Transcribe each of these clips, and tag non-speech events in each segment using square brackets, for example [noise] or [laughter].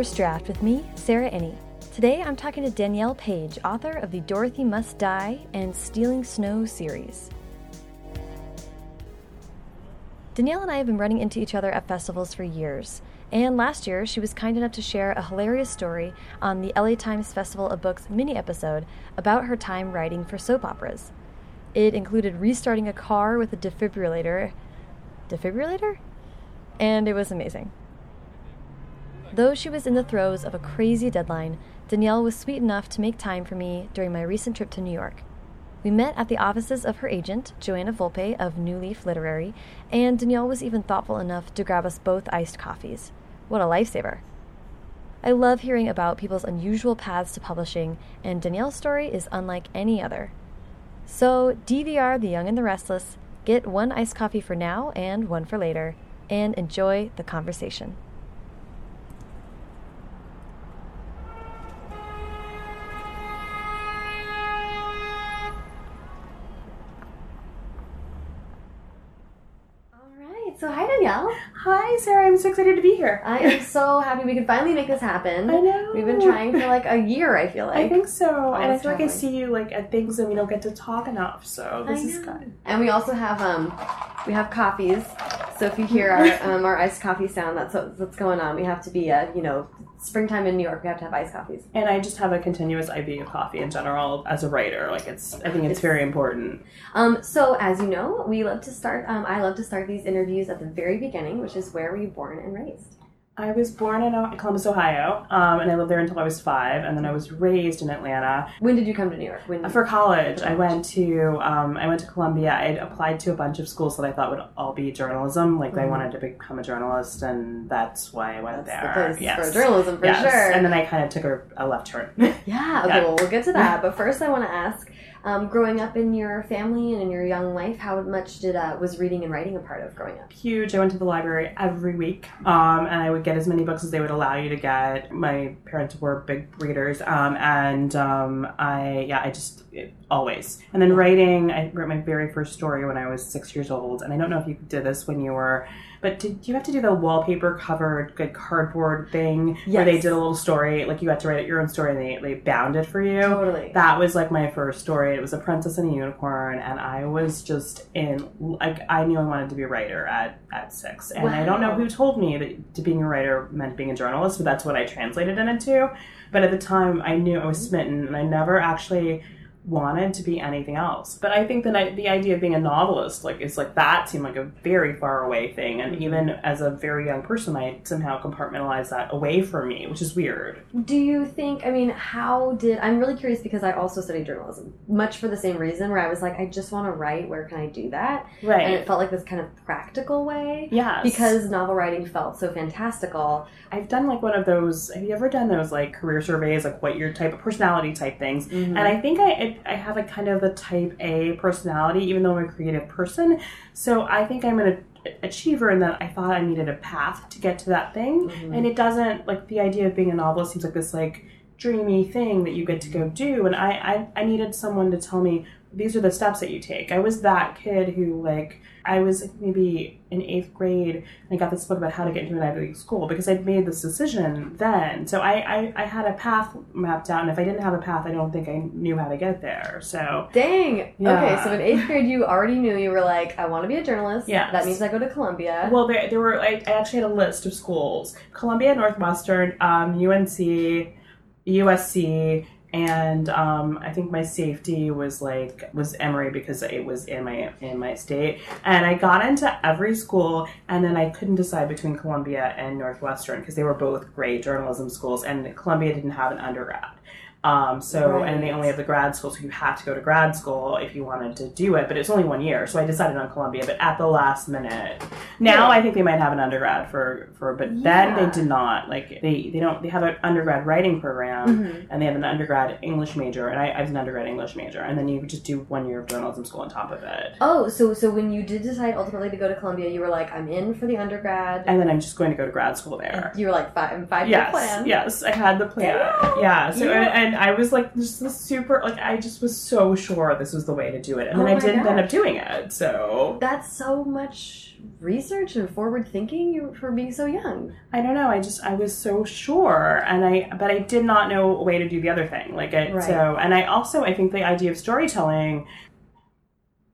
First Draft with me, Sarah Enni. Today I'm talking to Danielle Paige, author of the Dorothy Must Die and Stealing Snow series. Danielle and I have been running into each other at festivals for years, and last year she was kind enough to share a hilarious story on the LA Times Festival of Books mini episode about her time writing for soap operas. It included restarting a car with a defibrillator. Defibrillator? And it was amazing. Though she was in the throes of a crazy deadline, Danielle was sweet enough to make time for me during my recent trip to New York. We met at the offices of her agent, Joanna Volpe of New Leaf Literary, and Danielle was even thoughtful enough to grab us both iced coffees. What a lifesaver! I love hearing about people's unusual paths to publishing, and Danielle's story is unlike any other. So, DVR The Young and the Restless, get one iced coffee for now and one for later, and enjoy the conversation. So hi Danielle. Hi Sarah, I'm so excited to be here. I am [laughs] so happy we can finally make this happen. I know. We've been trying for like a year, I feel like. I think so. and I feel like I see you like at things and we don't get to talk enough, so this is good. And we also have um we have coffees. So if you hear our [laughs] um, our iced coffee sound, that's what, what's going on. We have to be uh, you know, springtime in New York, we have to have iced coffees. And I just have a continuous IV of coffee in general as a writer. Like it's I think it's, It's- very important. Um, so as you know, we love to start. Um, I love to start these interviews at the very beginning, which is where were you born and raised? I was born in uh, Columbus, Ohio, um, and I lived there until I was five, and then I was raised in Atlanta. When did you come to New York? When For college, I went to um, I went to Columbia. I applied to a bunch of schools that I thought would all be journalism. Like I Mhm. wanted to become a journalist, and that's why I went That's there. the place yes. for journalism for yes. sure. And then I kind of took a, a left turn. yeah, okay, [laughs] Yeah. well we'll get to that. [laughs] But first, I want to ask, um, growing up in your family and in your young life, how much did uh, was reading and writing a part of growing up? Huge. I went to the library every week, um, and I would get as many books as they would allow you to get. My parents were big readers, um, and um, I yeah, I just it, always. And then writing, I wrote my very first story when I was six years old, and I don't know if you did this when you were. But did you have to do the wallpaper covered good cardboard thing where they did a little story, like you had to write your own story and they, they bound it for you? Totally. That was like my first story. It was a princess and a unicorn, and I was just in like I knew I wanted to be a writer at at six, and I don't know who told me that to being a writer meant being a journalist, but that's what I translated it into. But at the time, I knew I was smitten, and I never actually wanted to be anything else. But I think that the idea of being a novelist, like, is like that seemed like a very far away thing, and even as a very young person, I somehow compartmentalized that away from me, which is weird. Do you think, I mean, how did, I'm really curious because I also studied journalism, much for the same reason, where I was like, I just want to write, where can I do that? Right? And it felt like this kind of practical way. yes. Because novel writing felt so fantastical. I've done like one of those. Have you ever done those like career surveys, like what your type of personality type things? Mm-hmm. And I think I I- I have a kind of the type A personality, even though I'm a creative person. So I think I'm an a- achiever in that I thought I needed a path to get to that thing, Mhm. and it doesn't like the idea of being a novelist seems like this like dreamy thing that you get to go do, and I I, I needed someone to tell me these are the steps that you take. I was that kid who like I was maybe in eighth grade and I got this book about how to get into an Ivy League school because I'd made this decision then. So I, I, I had a path mapped out and if I didn't have a path I don't think I knew how to get there. So Dang. Yeah. Okay, so in eighth grade, you already knew you were like, I want to be a journalist. Yeah. That means I go to Columbia. well there, there were I, I actually had a list of schools. Columbia Northwestern, um, UNC, USC and um, I think my safety was like was Emory because it was in my in my state, and I got into every school, and then I couldn't decide between Columbia and Northwestern because they were both great journalism schools, and Columbia didn't have an undergrad. Um, so and they only have the grad school, so you have to go to grad school if you wanted to do it. But it's only one year, so I decided on Columbia. But at the last minute, now Yeah. I think they might have an undergrad for for, but then they did not. Like they they don't they have an undergrad writing program Mhm. and they have an undergrad English major, and I, I was an undergrad English major, and then you just do one year of journalism school on top of it. Oh, so so when you did decide ultimately to go to Columbia, you were like, I'm in for the undergrad. And then I'm just going to go to grad school there. you were like, five, five year Yes, plan. yes, I had the plan. Yeah. Yeah, so Yeah. And, and I was like just the super like I just was so sure this was the way to do it, and then Oh I didn't end up doing it. So That's so much research and forward thinking for being so young. I don't know. I just I was so sure, and I but I did not know a way to do the other thing. Like it, Right. so, and I also I think the idea of storytelling.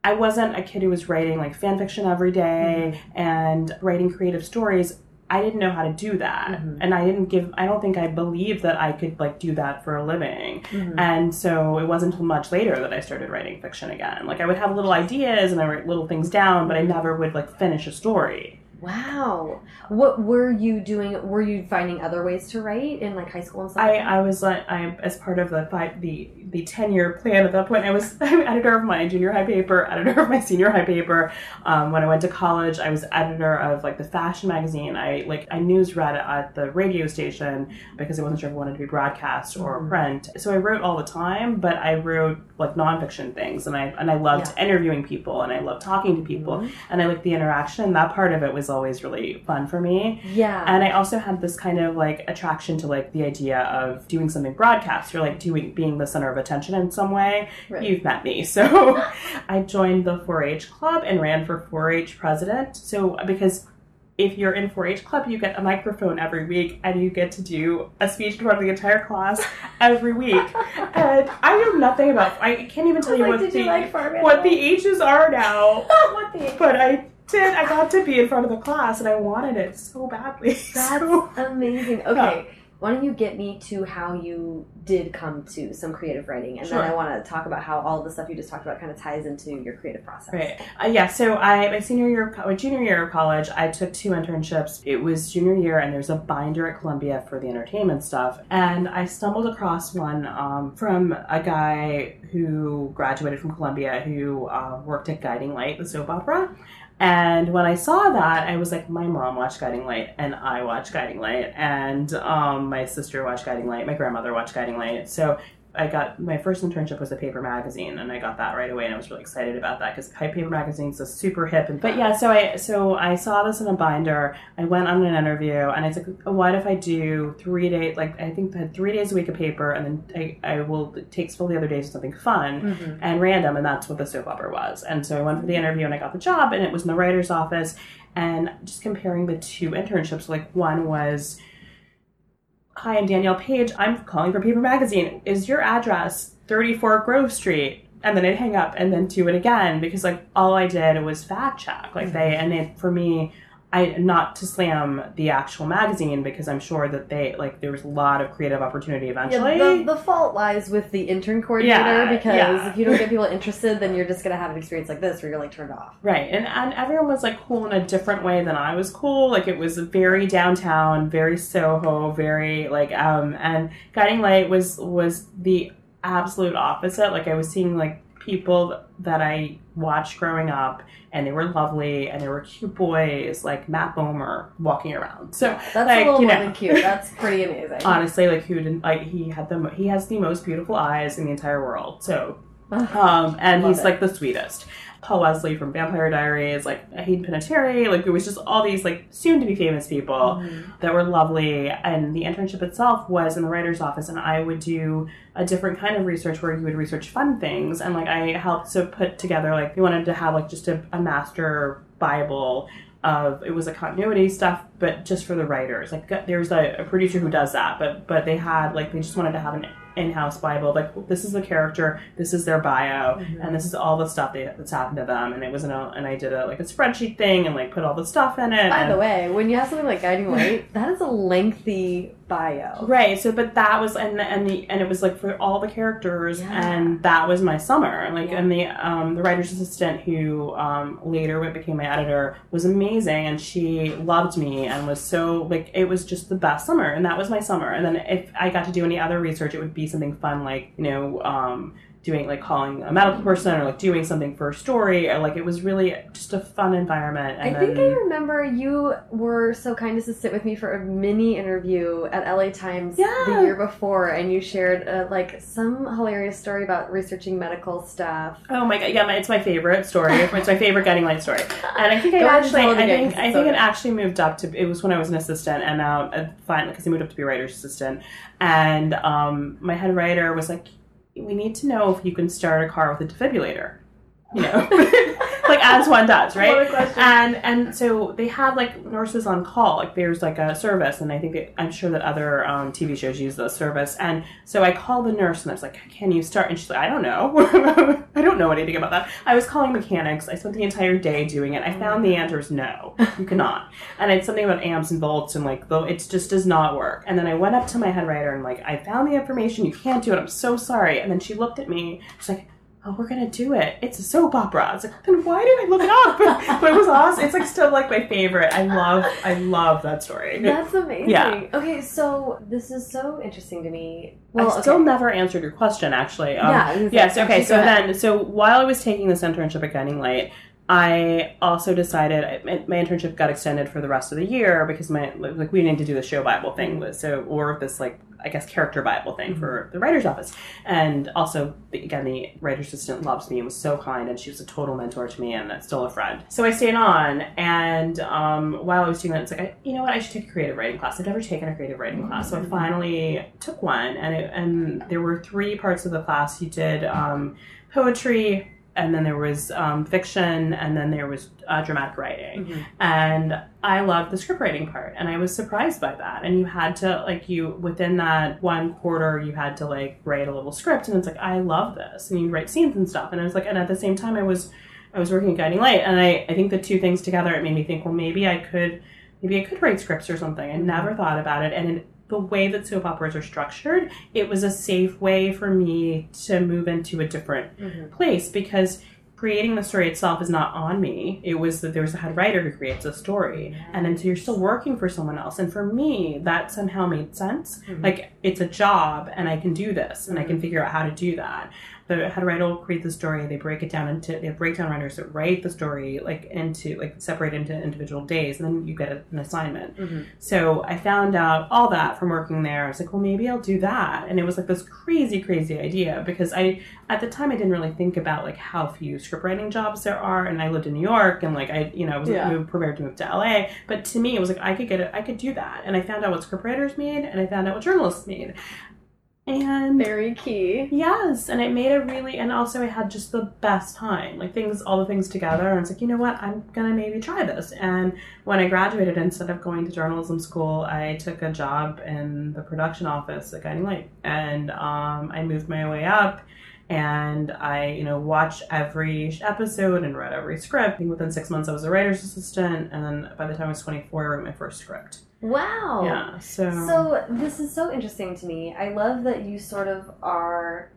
I wasn't a kid who was writing like fan fiction every day mm-hmm. and writing creative stories. I didn't know how to do that, Mhm. and I didn't give. I don't think I believed that I could like do that for a living. And so it wasn't until much later that I started writing fiction again. Like I would have little ideas and I write little things down, but I never would like finish a story. Wow. What were you doing? Were you finding other ways to write in like high school and stuff? I, I was like I as part of the five the the ten year plan at that point I was [laughs] editor of my junior high paper, editor of my senior high paper. Um, when I went to college, I was editor of like the fashion magazine. I like I news read at the radio station because I wasn't sure if I wanted to be broadcast or Mhm. print. So I wrote all the time, but I wrote like nonfiction things, and I and I loved interviewing people, and I loved talking to people, Mhm. and I liked the interaction. That part of it was always really fun for me. yeah. And I also had this kind of like attraction to like the idea of doing something broadcast or like doing being the center of attention in some way. Right. You've met me. So [laughs] I joined the 4-H club and ran for 4-H president. So because if you're in 4-H club, you get a microphone every week and you get to do a speech in front of the entire class [laughs] every week. And I know nothing about I can't even tell you Like, what the you like what the? H's are now. [laughs] what the? But I did. I got to be in front of the class, and I wanted it so badly. [laughs] That's So- amazing. [laughs] Okay. Why don't you get me to how you did come to some creative writing, and Sure. then I want to talk about how all the stuff you just talked about kind of ties into your creative process. Right. Uh, yeah. So I, my senior year, of my junior year of college, I took two internships. It was junior year, and there's a binder at Columbia for the entertainment stuff. And I stumbled across one um, from a guy who graduated from Columbia, who uh, worked at Guiding Light, the soap opera. And when I saw that, I was like, my mom watched Guiding Light, and I watched Guiding Light, and um, my sister watched Guiding Light, my grandmother watched Guiding Light. So I got my first internship was a paper magazine, and I got that right away, and I was really excited about that because high paper magazines is super hip. And but yeah, so I so I saw this in a binder. I went on an interview, and I said, "What if I do three days? Like I think I had three days a week of paper, and then I, I will take all the other days to something fun." Mhm. and random, and that's what the soap opera was. And so I went for the interview and I got the job, and it was in the writer's office. And just comparing the two internships, like one was, Hi, I'm Danielle Paige. I'm calling for Paper Magazine. Is your address 34 Grove Street? And then I'd hang up and then do it again because like all I did was fact check. Like they and they for me, I not to slam the actual magazine because I'm sure that they like there was a lot of creative opportunity eventually. Yeah, the, the fault lies with the intern coordinator Yeah, because yeah. if you don't get people interested, then you're just gonna have an experience like this where you're like turned off. Right, and and everyone was like cool in a different way than I was cool. Like it was very downtown, very Soho, very like um and Guiding Light was was the absolute opposite. Like I was seeing like people that I watched growing up and they were lovely and they were cute boys like Matt Bomer walking around. So That's like, a little you know. cute. That's pretty amazing. [laughs] honestly like who didn't like he had the he has the most beautiful eyes in the entire world. So um, and Love he's it. like the sweetest. Paul Wesley from Vampire Diaries, like Hayden Panettiere, like it was just all these like soon to be famous people Mhm. that were lovely. And the internship itself was in the writer's office, and I would do a different kind of research where you would research fun things. And like I helped to put together like we wanted to have like just a, a master Bible of it was a continuity stuff, but just for the writers. Like there's a, a producer who does that, but but they had like they just wanted to have an in-house Bible. Like this is the character, this is their bio, Mhm. and this is all the stuff they, that's happened to them. And it was an and I did a like a spreadsheet thing and like put all the stuff in it. By and- the way, when you have something like Guiding Light, [laughs] that is a lengthy bio. Right. So, but that was and and the and it was like for all the characters, Yeah. and that was my summer. Like, Yeah. and the um the writer's assistant who um later became my editor was amazing, and she loved me and was so like it was just the best summer, and that was my summer. And then if I got to do any other research, it would be something fun like you know um doing like calling a medical person or like doing something for a story or like it was really just a fun environment. I think I remember you were so kind as to sit with me for a mini interview at LA Times Yeah. the year before, and you shared uh, like some hilarious story about researching medical stuff. Oh my god! Yeah, my, it's my favorite story. [laughs] It's my favorite Guiding Light story, and I think I and actually, I think, I think so it good. actually moved up to. It was when I was an assistant, and now uh, finally because I moved up to be a writer's assistant, and um, my head writer was like, "We need to know if you can start a car with a defibrillator." You know, [laughs] like as one does, right? What a question. and and so they have like nurses on call. Like there's like a service and i think that, i'm sure that other um, tv shows use this service. And so i called the nurse and i was like can you start? And she's like i don't know. [laughs] I don't know anything about that. I was calling mechanics. I spent the entire day doing it. I found the answer is no you cannot. And it's something about amps and volts and like though it just does not work. And then i went up to my head writer and like i found the information. You can't do it. I'm so sorry. And then she looked at me. She's like oh, we're gonna do it. It's a soap opera. I was like, then why did I look it up? [laughs] but it was awesome. It's like still like my favorite. I love, I love that story. That's amazing. Yeah. Okay, so this is so interesting to me. I Well, still okay. never answered your question, actually. Um, yeah. is- Yes. Okay. So then, so while I was taking this internship at Guiding Light, I also decided my my internship got extended for the rest of the year because my like we needed to do the show Bible thing, so or this like I guess character Bible thing for the writer's office, and also again the writer's assistant loves me and was so kind, and she was a total mentor to me and still a friend. So I stayed on, and um, while I was doing that, it's like I, you know what I should take a creative writing class. I've never taken a creative writing class, so I finally took one, and it, and there were three parts of the class. You did um, poetry and then there was um, fiction, and then there was uh, dramatic writing. Mhm. And I loved the script writing part, and I was surprised by that. And you had to like you within that one quarter, you had to like write a little script, and it's like I love this, and you write scenes and stuff. And I was like, and at the same time, I was I was working at Guiding Light, and I I think the two things together, it made me think, well, maybe I could maybe I could write scripts or something. I never thought about it, and in the way that soap operas are structured, it was a safe way for me to move into a different Mhm. place because creating the story itself is not on me. It was that there was a head writer who creates a story, and then so you're still working for someone else. And for me, that somehow made sense. Mhm. Like it's a job, and I can do this, and I can figure out how to do that. The head writer will create the story. They break it down into they have breakdown writers that write the story like into like separate into individual days, and then you get an assignment. Mhm. So I found out all that from working there. I was like, well, maybe I'll do that. And it was like this crazy, crazy idea because I, at the time, I didn't really think about like how few script writing jobs there are. And I lived in New York and like I, you know, I was Yeah. moved, prepared to move to LA. But to me, it was like I could get it, I could do that. And I found out what script writers made and I found out what journalists made. And Very key. Yes, and it made a really, and also I had just the best time. Like things, all the things together, and it's like, you know what, I'm gonna maybe try this. And when I graduated, instead of going to journalism school, I took a job in the production office at Guiding Light, and um, I moved my way up. And I, you know, watched every episode and read every script. I think within six months, I was a writer's assistant, and then by the time I was 24, I wrote my first script. Wow. Yeah, so, So this is so interesting to me. I love that you sort of are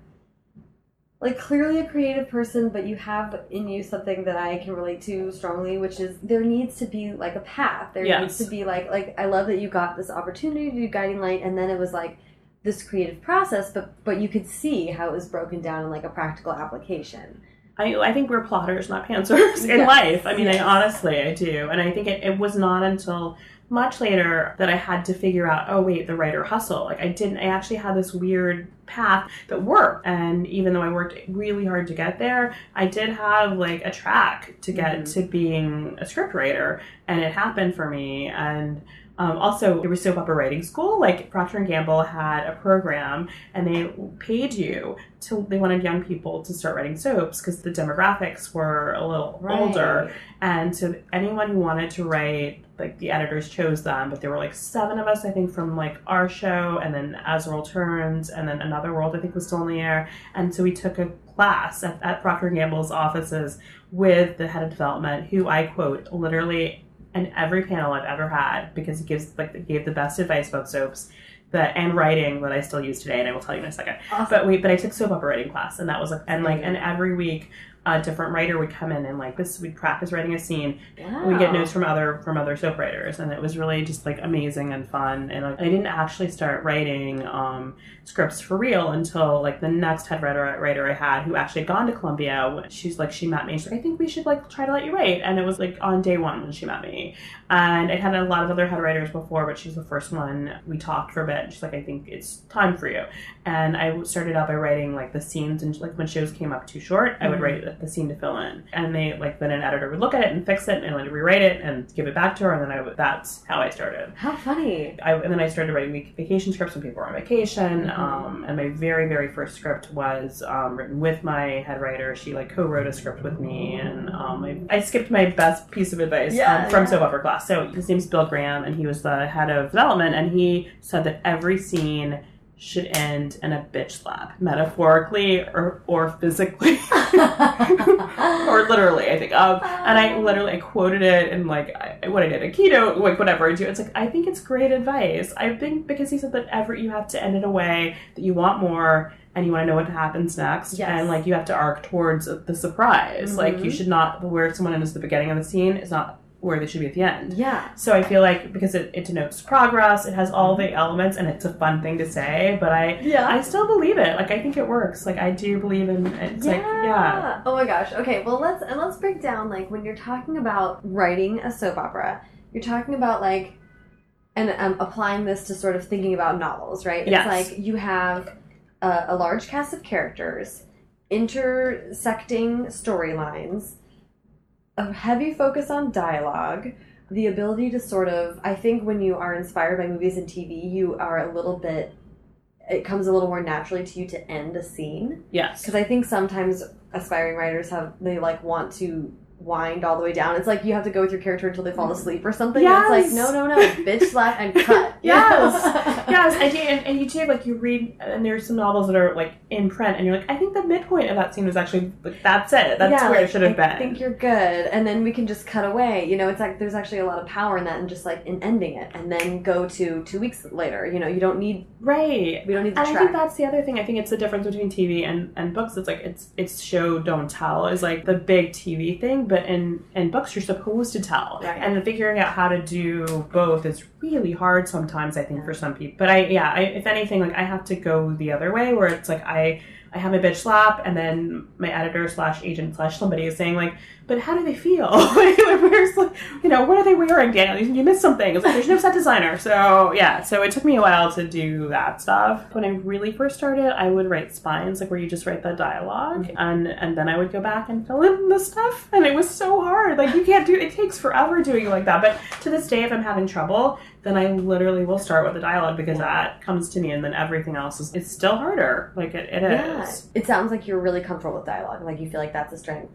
like clearly a creative person, but you have in you something that I can relate to strongly, which is there needs to be like a path. There Yes. needs to be like like I love that you got this opportunity to do guiding light and then it was like this creative process, but but you could see how it was broken down in like a practical application. I, I think we're plotters, not pantsers [laughs] in Yes. life. I mean, Yes. I honestly, I do. And I think it, it was not until much later that I had to figure out, oh, wait, the writer hustle. Like, I didn't, I actually had this weird path that worked. And even though I worked really hard to get there, I did have like a track to get Mhm. to being a script writer. And it happened for me. And um, also, there was soap opera writing school. Like Procter and Gamble had a program, and they paid you to. They wanted young people to start writing soaps because the demographics were a little older, and so anyone who wanted to write, like the editors chose them. But there were like seven of us, I think, from like our show, and then As the World Turns, and then Another World, I think, was still in the air. And so we took a class at, at Procter and Gamble's offices with the head of development, who I quote literally in every panel I've ever had because he gives like he gave the best advice about soaps. That and writing that I still use today, and I will tell you in a second. Awesome. But we, but I took soap opera writing class, and that was like, and like, and every week, a different writer would come in and like this we'd practice writing a scene Wow. we get notes from other from other soap writers and it was really just like amazing and fun and like, i didn't actually start writing um, scripts for real until like the next head writer writer i had who actually had gone to columbia she's like she met me she's like i think we should like try to let you write and it was like on day one when she met me and i had a lot of other head writers before but she's the first one we talked for a bit she's like i think it's time for you and i started out by writing like the scenes and like when shows came up too short i would Mhm. write the scene to fill in and they like then an editor would look at it and fix it and i'd rewrite it and give it back to her and then i would that's how i started How funny. I, and then I started writing vacation scripts when people were on vacation. Mhm. Um, and my very, very first script was um, written with my head writer. She like co-wrote a script with me, and um, I, I skipped my best piece of advice Yeah, um, from yeah. soap opera class. So his name's Bill Graham, and he was the head of development, and he said that every scene should end in a bitch slap, metaphorically or or physically. [laughs] or literally, I think. Um, and I literally I quoted it and like I, what I did a keynote, like whatever I do. It's like I think it's great advice. I think because he said that every you have to end in a way that you want more and you want to know what happens next, Yes. and like you have to arc towards the surprise. Like you Mhm. should not where someone is at the beginning of the scene is not where they should be at the end. yeah. So I feel like because it, it denotes progress, it has all the elements, and it's a fun thing to say. But I Yeah. I still believe it. Like I think it works. Like I do believe in. It's like yeah. Oh my gosh. Okay. Well, let's and let's break down like when you're talking about writing a soap opera, you're talking about like, and um, applying this to sort of thinking about novels, right? It's Yes. like you have a, a large cast of characters, intersecting storylines, a heavy focus on dialogue. The ability to sort of, I think, when you are inspired by movies and TV, you are a little bit. It comes a little more naturally to you to end a scene Yes. because I think sometimes aspiring writers have they like want to wind all the way down. It's like you have to go with your character until they fall asleep or something. And it's like no, no, no, bitch slap and [laughs] cut. Yes. yes, [laughs] I do, and, and you do like you read, and there's some novels that are like in print, and you're like, I think the midpoint of that scene was actually like that's it. That's yeah, where like, it should have been. I think you're good, and then we can just cut away. You know, it's like there's actually a lot of power in that, and just like in ending it, and then go to two weeks later. You know, you don't need right. we don't need the And I think that's the other thing. I think it's the difference between TV and, and books. It's like it's it's show don't tell is like the big TV thing, but in in books you're supposed to tell. Right. And figuring out how to do both is really hard sometimes. I think for some people. But I yeah, I, if anything, like I have to go the other way where it's like I I have a bitch slap, and then my editor slash agent slash somebody is saying like, but how do they feel? [laughs] like, where's like, you know, what are they wearing, Daniel? You, you missed something. It's like there's no set designer, so yeah. So it took me a while to do that stuff. When I really first started, I would write spines, like where you just write the dialog mm-hmm. and and then I would go back and fill in the stuff, and it was so hard. Like you can't do it takes forever doing it like that. But to this day, if I'm having trouble, then I literally will start with the dialogue because that comes to me, and then everything else is it's still harder. Like it, it is. yeah, it sounds like you're really comfortable with dialogue. Like you feel like that's a strength.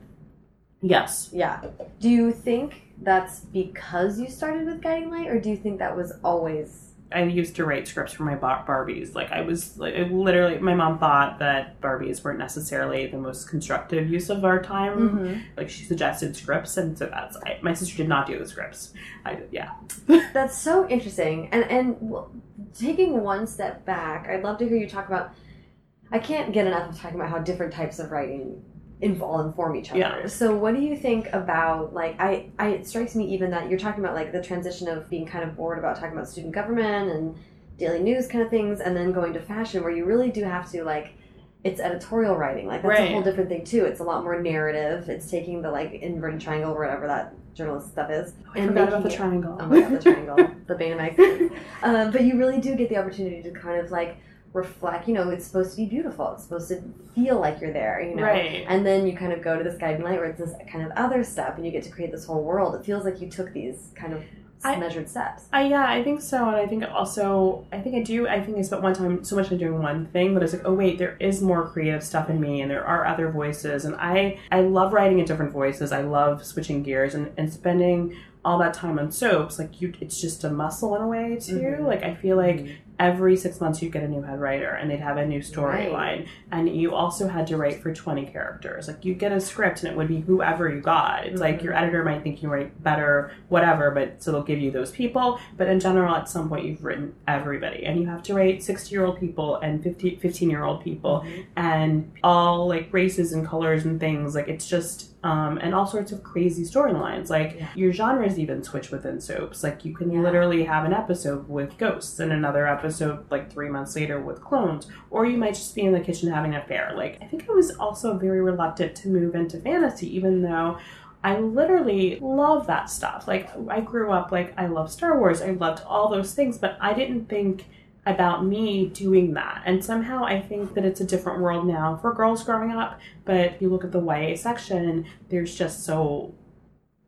Yes. Yeah. Do you think that's because you started with Guiding Light, or do you think that was always? I used to write scripts for my bar- Barbies. Like I was like it literally, my mom thought that Barbies weren't necessarily the most constructive use of our time. Mm-hmm. Like she suggested scripts, and so that's I, my sister did not do the scripts. I did, yeah. [laughs] That's so interesting. And and well, taking one step back, I'd love to hear you talk about. I can't get enough of talking about how different types of writing involve inform each other. Yeah. So what do you think about like I, I it strikes me even that you're talking about like the transition of being kind of bored about talking about student government and daily news kind of things and then going to fashion where you really do have to like it's editorial writing like that's a whole different thing too it's a lot more narrative it's taking the like inverted triangle or whatever that journalist stuff is I forgot about the making it- triangle. Oh my god, the triangle, [laughs] the Betamax. Um, but you really do get the opportunity to kind of like reflect. You know, it's supposed to be beautiful. It's supposed to feel like you're there. You know, Right. and then you kind of go to this guiding light where it's this kind of other step, and you get to create this whole world. It feels like you took these kind of I- measured steps. I, yeah, I think so, and I think also, I think I do. I think I spent one time so much on doing one thing, but it's like, oh wait, there is more creative stuff in me, and there are other voices, and I, I love writing in different voices. I love switching gears and, and spending all that time on soaps. Like you, it's just a muscle in a way too. Mhm. Like I feel like every six months you'd get a new head writer and they'd have a new storyline. Right. and you also had to write for 20 characters. Like you'd get a script and it would be whoever you got. It's like Mhm. your editor might think you write better whatever but so they'll give you those people. But in general at some point you've written everybody and you have to write 60 year old people and 50, 15 year old people and all like races and colors and things like it's just um, and all sorts of crazy storylines like Yeah. your genres even switch within soaps like you can Yeah. literally have an episode with ghosts and another episode like three months later with clones or you might just be in the kitchen having an affair like i think i was also very reluctant to move into fantasy even though I literally love that stuff. Like, I grew up, like, I love Star Wars. I loved all those things, but I didn't think about me doing that. And somehow I think that it's a different world now for girls growing up. But if you look at the YA section, there's just so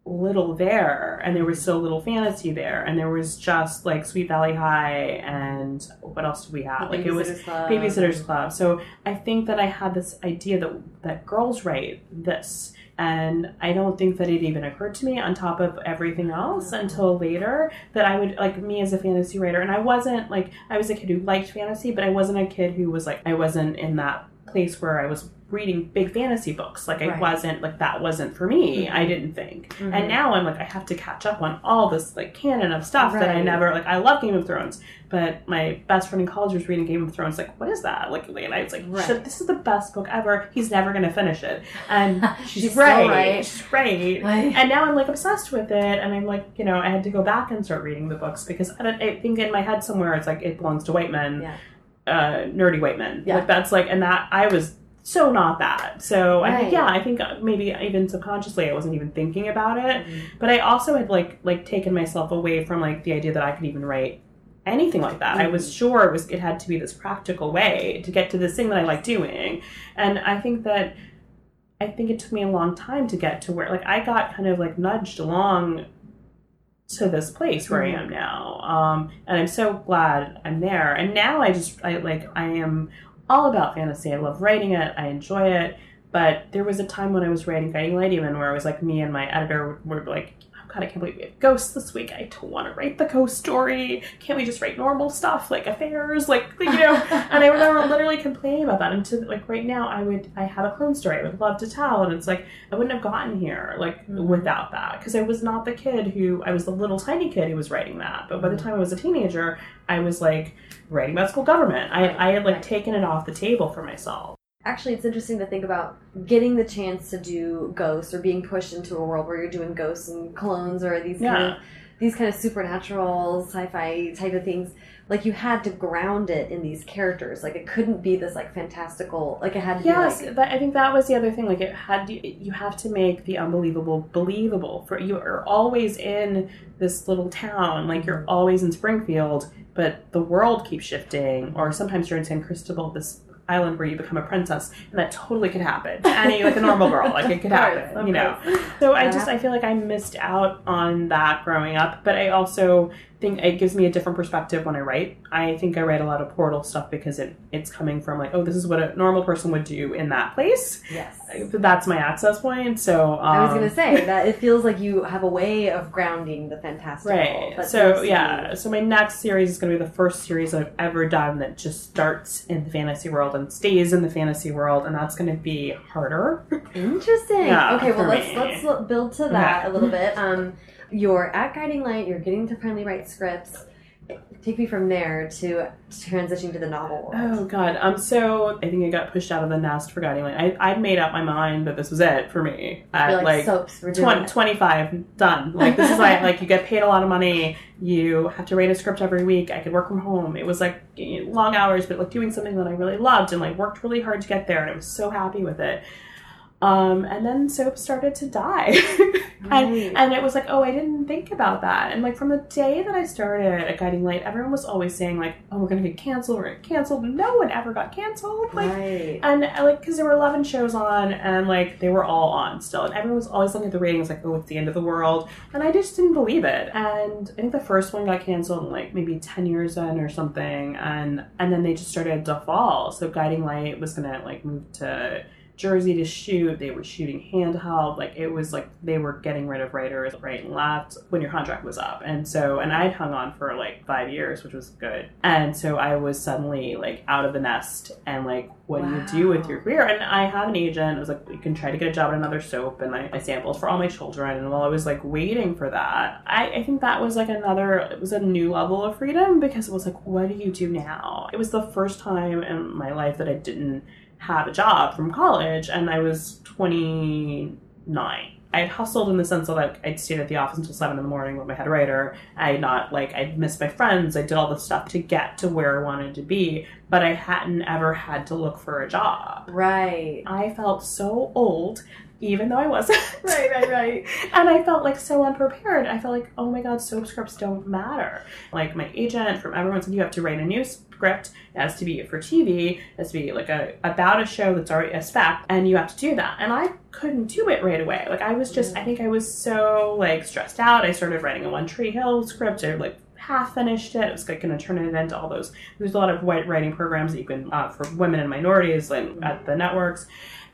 little there, and there was so little fantasy there, and there was just like Sweet Valley High, and what else did we have? Like, it was Babysitter's Club. Babysitter's Club. So I think that I had this idea that that girls write this, and I don't think that it even occurred to me on top of everything else until later that I would like me as a fantasy writer, and I wasn't like I was a kid who liked fantasy, but I wasn't a kid who was like I wasn't in that place where I was reading big fantasy books. Like I Right. wasn't like that wasn't for me. Mhm. I didn't think. Mhm. And now I'm like I have to catch up on all this like canon of stuff that I never like. I love Game of Thrones, but my best friend in college was reading Game of Thrones. Like, what is that? Like, and I was like, Right. this is the best book ever. He's never gonna finish it. And [laughs] she's, right. right. She's right. Right. And now I'm like obsessed with it, and I'm like, you know, I had to go back and start reading the books because I, don't, I think in my head somewhere it's like it belongs to white men, Yeah. uh, nerdy white men. Yeah. Like that's like, and that I was so not that. So I think yeah, I think uh, maybe even subconsciously I wasn't even thinking about it, Mhm. but I also had like like taken myself away from like the idea that I could even write anything like that. I was sure it was it had to be this practical way to get to this thing that I like doing. And I think that I think it took me a long time to get to where like I got kind of like nudged along to this place where Mhm. I am now. Um and I'm so glad I'm there. And now I just I like I am all about fantasy. I love writing it. I enjoy it. But there was a time when I was writing Guiding Light even where it was like me and my editor were like, god, I can't believe we have ghosts this week. I don't want to write the ghost story. Can't we just write normal stuff like affairs, like you know? [laughs] and I remember literally complaining about that. And to like right now, I would I have a clone story I would love to tell, and it's like I wouldn't have gotten here like Mhm. without that because I was not the kid who I was the little tiny kid who was writing that. But by the Mhm. time I was a teenager, I was like writing about school government. I I had like taken it off the table for myself. Actually, it's interesting to think about getting the chance to do ghosts or being pushed into a world where you're doing ghosts and clones or these kind of these kind of supernatural sci-fi type of things. Like you had to ground it in these characters. Like it couldn't be this like fantastical. Like it had to Yes, be like that, I think that was the other thing. Like it had to, you have to make the unbelievable believable. For you are always in this little town, like you're Mhm. always in Springfield, but the world keeps shifting. Or sometimes you're in San Cristobal, this island where you become a princess, and that totally could happen to any like a normal girl. Like it could course, happen, you know. So I just I feel like I missed out on that growing up, but I also think it gives me a different perspective when I write. I think I write a lot of portal stuff because it it's coming from like, oh, this is what a normal person would do in that place. yes. That's my access point. So um, I was gonna say that it feels like you have a way of grounding the fantastical. Right. So yeah. So my next series is going to be the first series I've ever done that just starts in the fantasy world and stays in the fantasy world, and that's going to be harder. Interesting. Yeah, okay, well let's me. let's build to that Okay. a little bit. Um, you're at Guiding Light. You're getting to finally Write scripts. Take me from there to transitioning to the novel world. Oh god. Um. So I think I got pushed out of the nest for Guiding Light. I I'd made up my mind that this was it for me. At You're like, like soaps. We're doing 20, it. 25 done like this is like like you get paid a lot of money you have to write a script every week i could work from home it was like long hours but like doing something that i really loved and like worked really hard to get there and i was so happy with it um, and then soap started to die [laughs] and, Right. and it was like oh i didn't think about that and like from the day that i started at guiding light everyone was always saying like oh we're gonna get canceled we're canceled no one ever got canceled like right. and uh, like, because there were 11 shows on, and like, they were all on still. And everyone was always looking at the ratings, like, oh, it's the end of the world. And I just didn't believe it. And I think the first one got canceled, like, maybe 10 years in or something. And and then they just started to fall. So Guiding Light was going to, like, move to Jersey to shoot. They were shooting handheld. Like it was like they were getting rid of writers right and left when your contract was up. And so, and I'd hung on for like five years, which was good. And so I was suddenly like out of the nest and like, what do you do with your career? And I have an agent. I was like, you can try to get a job at another soap. And I, I sampled for all my children. And while I was like waiting for that, I, I think that was like another, it was a new level of freedom because it was like, what do you do now? It was the first time in my life that I didn't have a job from college. And I was 29. I had hustled in the sense of like I'd stayed at the office until seven in the morning with my head writer. I had not like I'd missed my friends. I did all the stuff to get to where I wanted to be, but I hadn't ever had to look for a job. Right. I felt so old, even though I wasn't. [laughs] Right, right, right. [laughs] and I felt like so unprepared. I felt like, oh my god, soap scripts don't matter. Like my agent from everyone said, you have to write a new script. It has to be for TV. It has to be like a about a show that's already a spec, and you have to do that. And I couldn't do it right away. Like I was just, I think I was so like stressed out. I started writing a One Tree Hill script. I like half finished it. I was like going to turn it into all those. There's a lot of white writing programs that you can uh, for women and minorities like at the networks.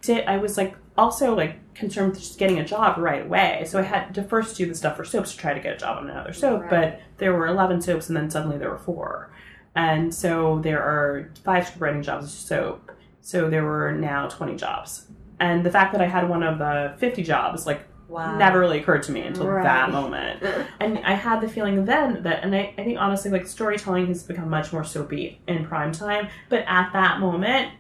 I was like also like concerned with just getting a job right away. So I had to first do the stuff for soaps to try to get a job on another soap. Right. But there were 11 soaps and then suddenly there were four. And so there are five script writing jobs a soap. So there were now 20 jobs. And the fact that I had one of the 50 jobs, like, Wow. never really occurred to me until Right. that moment. [laughs] And I had the feeling then that, and I, I think honestly, like storytelling has become much more soapy in prime time. But at that moment,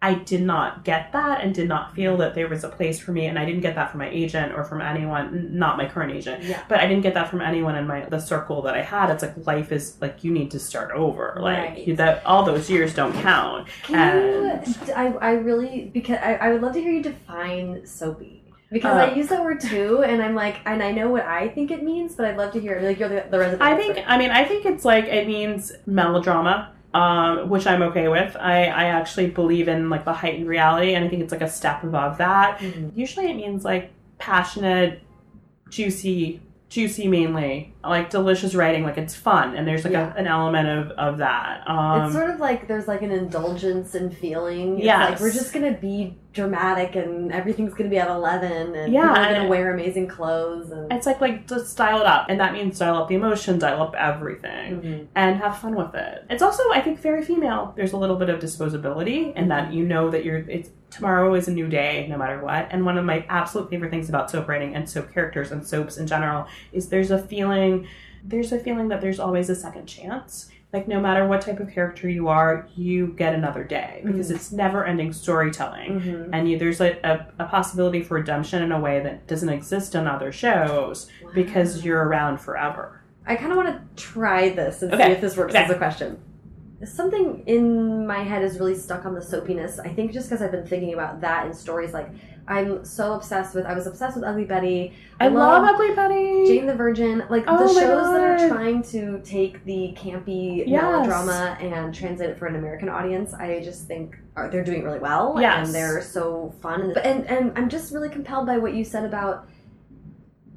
I did not get that and did not feel that there was a place for me. And I didn't get that from my agent or from anyone not my current agent. Yeah. But I didn't get that from anyone in my the circle that I had. It's like life is like you need to start over. Like Right. that all those years don't count. Can And- you? I, I really because I, I would love to hear you define soapy because Uh, I use that word too, and I'm like, and I know what I think it means, but I'd love to hear like you're the, the resident. I think expert. I mean I think it's like it means melodrama, um, which I'm okay with. I, I actually believe in like the heightened reality, and I think it's like a step above that. Mhm. Usually, it means like passionate, juicy, juicy mainly, like delicious writing. Like it's fun, and there's like Yeah. a, an element of of that. Um, it's sort of like there's like an indulgence in feeling. Yeah, like we're just gonna be dramatic and everything's gonna be at eleven and Yeah, people are and- gonna wear amazing clothes and it's like like just style it up, and that means style up the emotion, dial up everything. Mhm. and have fun with it. It's also, I think, very female. There's a little bit of disposability, and that you know that you're. It's tomorrow is a new day, no matter what. And one of my absolute favorite things about soap writing and soap characters and soaps in general is there's a feeling. There's a feeling that there's always a second chance. Like no matter what type of character you are, you get another day because Mhm. it's never-ending storytelling Mhm. and you, there's a, a, a possibility for redemption in a way that doesn't exist on other shows because you're around forever. I kind of want to try this and see if this works Okay. as a question. Something in my head is really stuck on the soapiness. I think just because I've been thinking about that in stories, like I'm so obsessed with. I was obsessed with Ugly Betty. I, love, Ugly Betty. Jane the Virgin, like Oh the shows that are trying to take the campy Yes. melodrama and translate it for an American audience, I just think are, they're doing really well, Yes. and they're so fun. And and I'm just really compelled by what you said about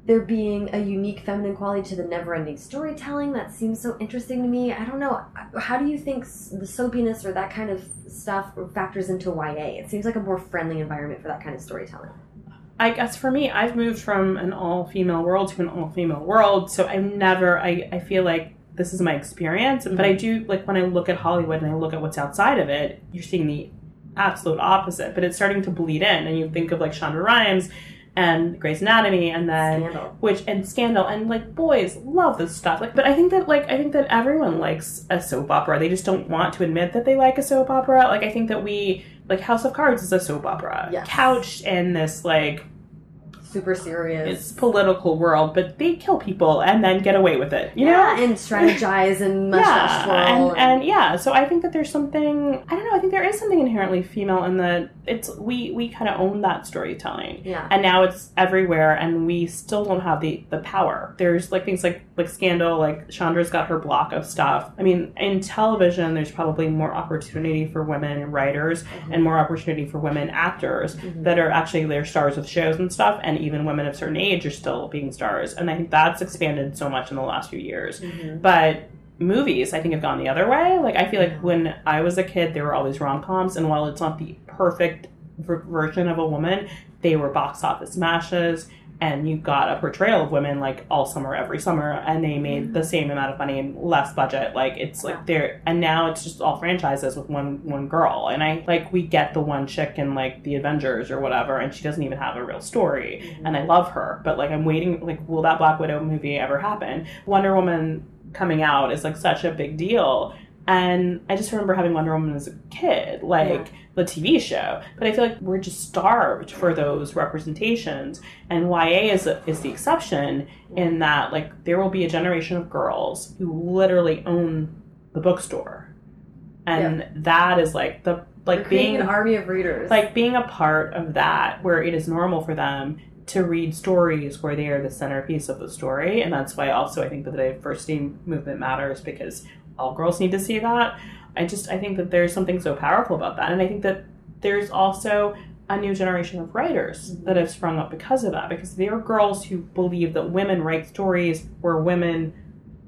there being a unique feminine quality to the never-ending storytelling that seems so interesting to me. I don't know. How do you think the soapiness or that kind of stuff factors into YA? It seems like a more friendly environment for that kind of storytelling. I guess for me, I've moved from an all female world to an all female world. So I've never, I, I feel like this is my experience. But I mm-hmm. do, like, when I look at Hollywood and I look at what's outside of it, you're seeing the absolute opposite. But it's starting to bleed in. And you think of, like, Shonda Rhimes and Grey's Anatomy and then. Scandal. Which and Scandal and like boys love this stuff. Like, but I think that like I think that everyone likes a soap opera. They just don't want to admit that they like a soap opera. Like I think that we like House of Cards is a soap opera, Yes. couched in this like Super serious. it's political world, but they kill people and then get away with it. You yeah, know? and strategize and [laughs] mustache twirl. and, and yeah, so I think that there's something I don't know. I think there is something inherently female in the it's we we kind of own that storytelling, yeah. and now it's everywhere, and we still don't have the the power. There's like things like like Scandal, like Shonda's got her block of stuff. I mean, in television, there's probably more opportunity for women writers and more opportunity for women actors Mhm. that are actually they're stars of shows and stuff, and even women of certain age are still being stars, and I think that's expanded so much in the last few years. Mhm. But movies, I think, have gone the other way. Like I feel like when I was a kid, there were all these rom coms, and while it's not the perfect ver- version of a woman, they were box office smashes. And you got a portrayal of women like all summer, every summer, and they made the same amount of money and less budget. Like it's like they're, and now it's just all franchises with one one girl. And I like we get the one chick in like the Avengers or whatever, and she doesn't even have a real story. Mm-hmm. And I love her, but like I'm waiting. Like, will that Black Widow movie ever happen? Wonder Woman coming out is like such a big deal. And I just remember having Wonder Woman as a kid, like the TV show. But I feel like we're just starved for those representations. And YA is, is the exception in that, like, there will be a generation of girls who literally own the bookstore. And that is like the, They're like being an army of readers. like being a part of that where it is normal for them to read stories where they are the centerpiece of the story and that's why also i think that the diversity movement matters because all girls need to see that. I just i think that there's something so powerful about that. And i think that there's also a new generation of writers mm-hmm. that have sprung up because of that because there are girls who believe that women write stories where women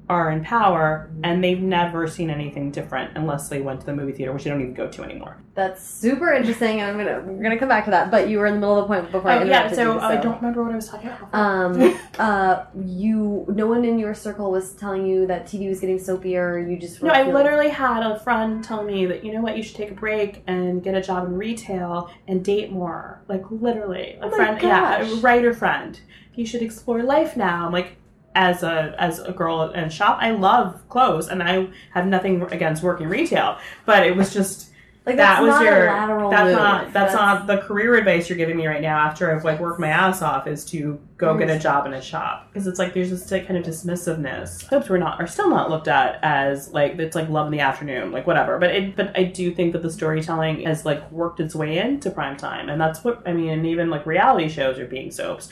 are in power and they've never seen anything different unless they went to the movie theater which they don't even go to anymore That's super interesting, and I'm gonna we're gonna come back to that. But you were in the middle of the point before I Oh, yeah, so you. I don't remember what I was talking about. Um, [laughs] uh, you, no one in your circle was telling you that TV was getting soapier. You just no, I literally had a friend tell me that you know what, you should take a break and get a job in retail and date more. Like literally, a Oh friend, yeah, a writer friend. You should explore life now. I'm like, as a as a girl in shop, I love clothes and I have nothing against working retail, but it was just. like that was your that's move. not that's, not the career advice you're giving me right now after I've like worked my ass off is to go get a job in a shop because it's like there's this like, kind of dismissiveness. Hopes were not are still not looked at as like it's like love in the afternoon like whatever. But it but I do think that the storytelling has like worked its way into prime time and that's what I mean. And even like reality shows are being soaps.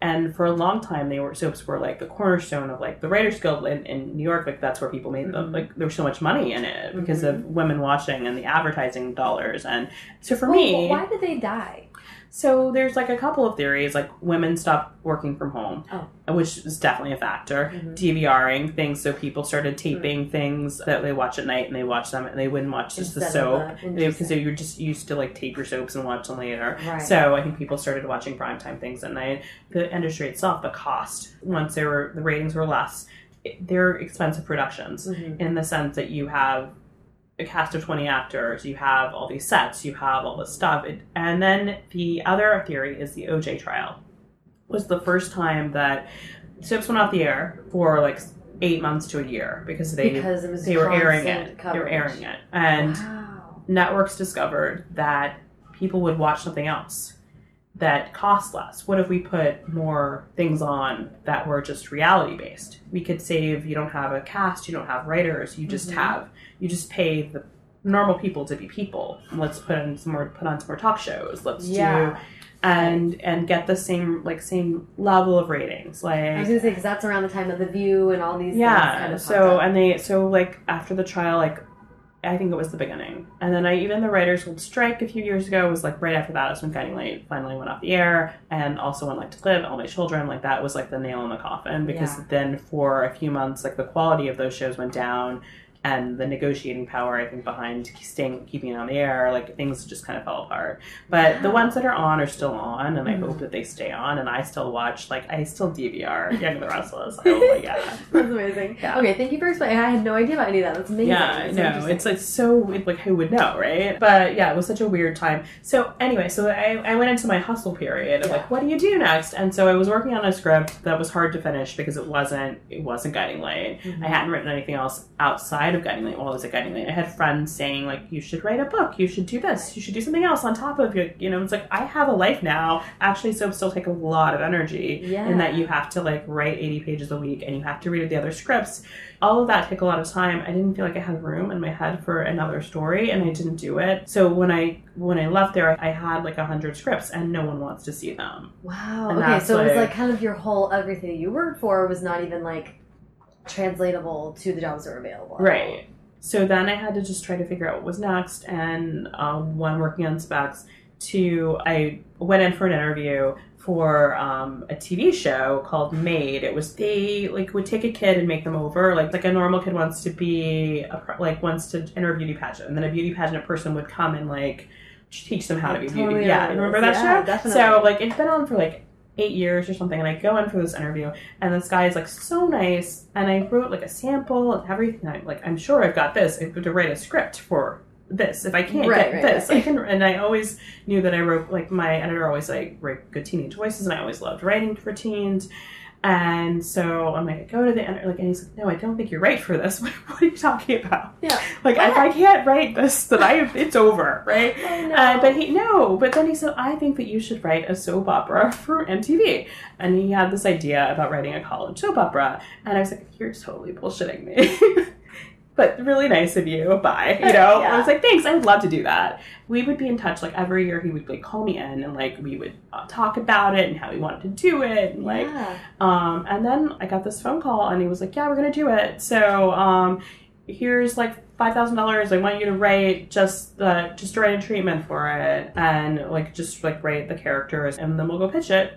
And for a long time, they were soaps were like the cornerstone of like the Writers Guild in, in New York. Like that's where people made them. Mhm. Like there was so much money in it because of women watching and the advertising dollars. And so for me, why did they die? So there's like a couple of theories. Like women stopped working from home, Oh. which is definitely a factor. Mhm. DVRing things, so people started taping things that they watch at night, and they watch them, and they wouldn't watch just the Instead of soap because they were just used to like tape your soaps and watch them later. Right. So I think people started watching primetime things at night. The industry itself, the cost, once they were the ratings were less, they're expensive productions Mhm. in the sense that you have a cast of 20 actors, you have all these sets, you have all this stuff. It, and then the other theory is the OJ trial. Was the first time that soaps went off the air for like eight months to a year because they because it was they were airing it. Coverage. They were airing it. And wow. networks discovered that people would watch something else that cost less. What if we put more things on that were just reality based? We could save you don't have a cast, you don't have writers, you just Mhm. have you just pay the normal people to be people. Let's put in some more put on some more talk shows. Let's Yeah. do and and get the same like same level of ratings. Like I was gonna say because that's around the time of the View and all these. yeah kind of so and they so like after the trial like i think it was the beginning and then i even the writers would strike a few years ago was like right after that was when guiding light finally went off the air and also when like to live all my children like that was like the nail in the coffin because Yeah. then for a few months like the quality of those shows went down and the negotiating power i think behind staying keeping it on the air like things just kind of fell apart but the ones that are on are still on and i Mhm. hope that they stay on and i still watch like i still dvr [laughs] young and the restless oh my god [laughs] That's amazing. Yeah. Okay, thank you for explaining. I had no idea about any of that. That's amazing. Yeah, That's know. interesting. It's like so it, like who would know, right? But yeah, it was such a weird time. So anyway, so I, I went into my hustle period of Yeah. like, what do you do next? And so I was working on a script that was hard to finish because it wasn't it wasn't guiding light. Mhm. I hadn't written anything else outside of guiding light while I was at guiding light. I had friends saying like, you should write a book, you should do this, you should do something else on top of your you know, it's like I have a life now. Actually soaps still take a lot of energy yeah. in that you have to like write 80 pages a week and you have to read the other scripts all of that took a lot of time i didn't feel like i had room in my head for another story and i didn't do it so when i when i left there i had like a 100 scripts and no one wants to see them Wow. And okay, so it was like- like kind of your whole everything you worked for was not even like translatable to the jobs that were available. right so then i had to just try to figure out what was next and um, one working on specs to i went in for an interview for um, a TV show called Made. It was they like would take a kid and make them over like like a normal kid wants to be a, like wants to enter a beauty pageant, and then a beauty pageant person would come and like teach them how to be Totally beauty. Yeah, remember remember that Yeah, show? definitely. So like it's been on for like eight years or something, and I go in for this interview, and this guy is like so nice, and I wrote like a sample and everything. I'm like, I'm sure I've got this. I have to write a script for this. If I can't Right, get right, this, right. I can. And I always knew that I wrote like my editor always like write good teenage voices, and I always loved writing for teens. And so I'm like, I go to the editor, like, and he's like, No, I don't think you're right for this. [laughs] What, what are you talking about? Yeah. Like, if I can't write this, then I it's over, right? I know. Uh, but he no, but then he said, I think that you should write a soap opera [laughs] for MTV. And he had this idea about writing a college soap opera, and I was like, You're totally bullshitting me. [laughs] but really nice of you. Bye. [laughs] You know, Yeah. I was like, Thanks. I would love to do that. We would be in touch like every year. He would like call me in, and like we would uh, talk about it and how he wanted to do it, and like yeah. um, and then I got this phone call, and he was like, "Yeah, we're gonna do it. So um, here's like five thousand dollars. I want you to write just the just write a treatment for it, and like just like write the characters, and then we'll go pitch it."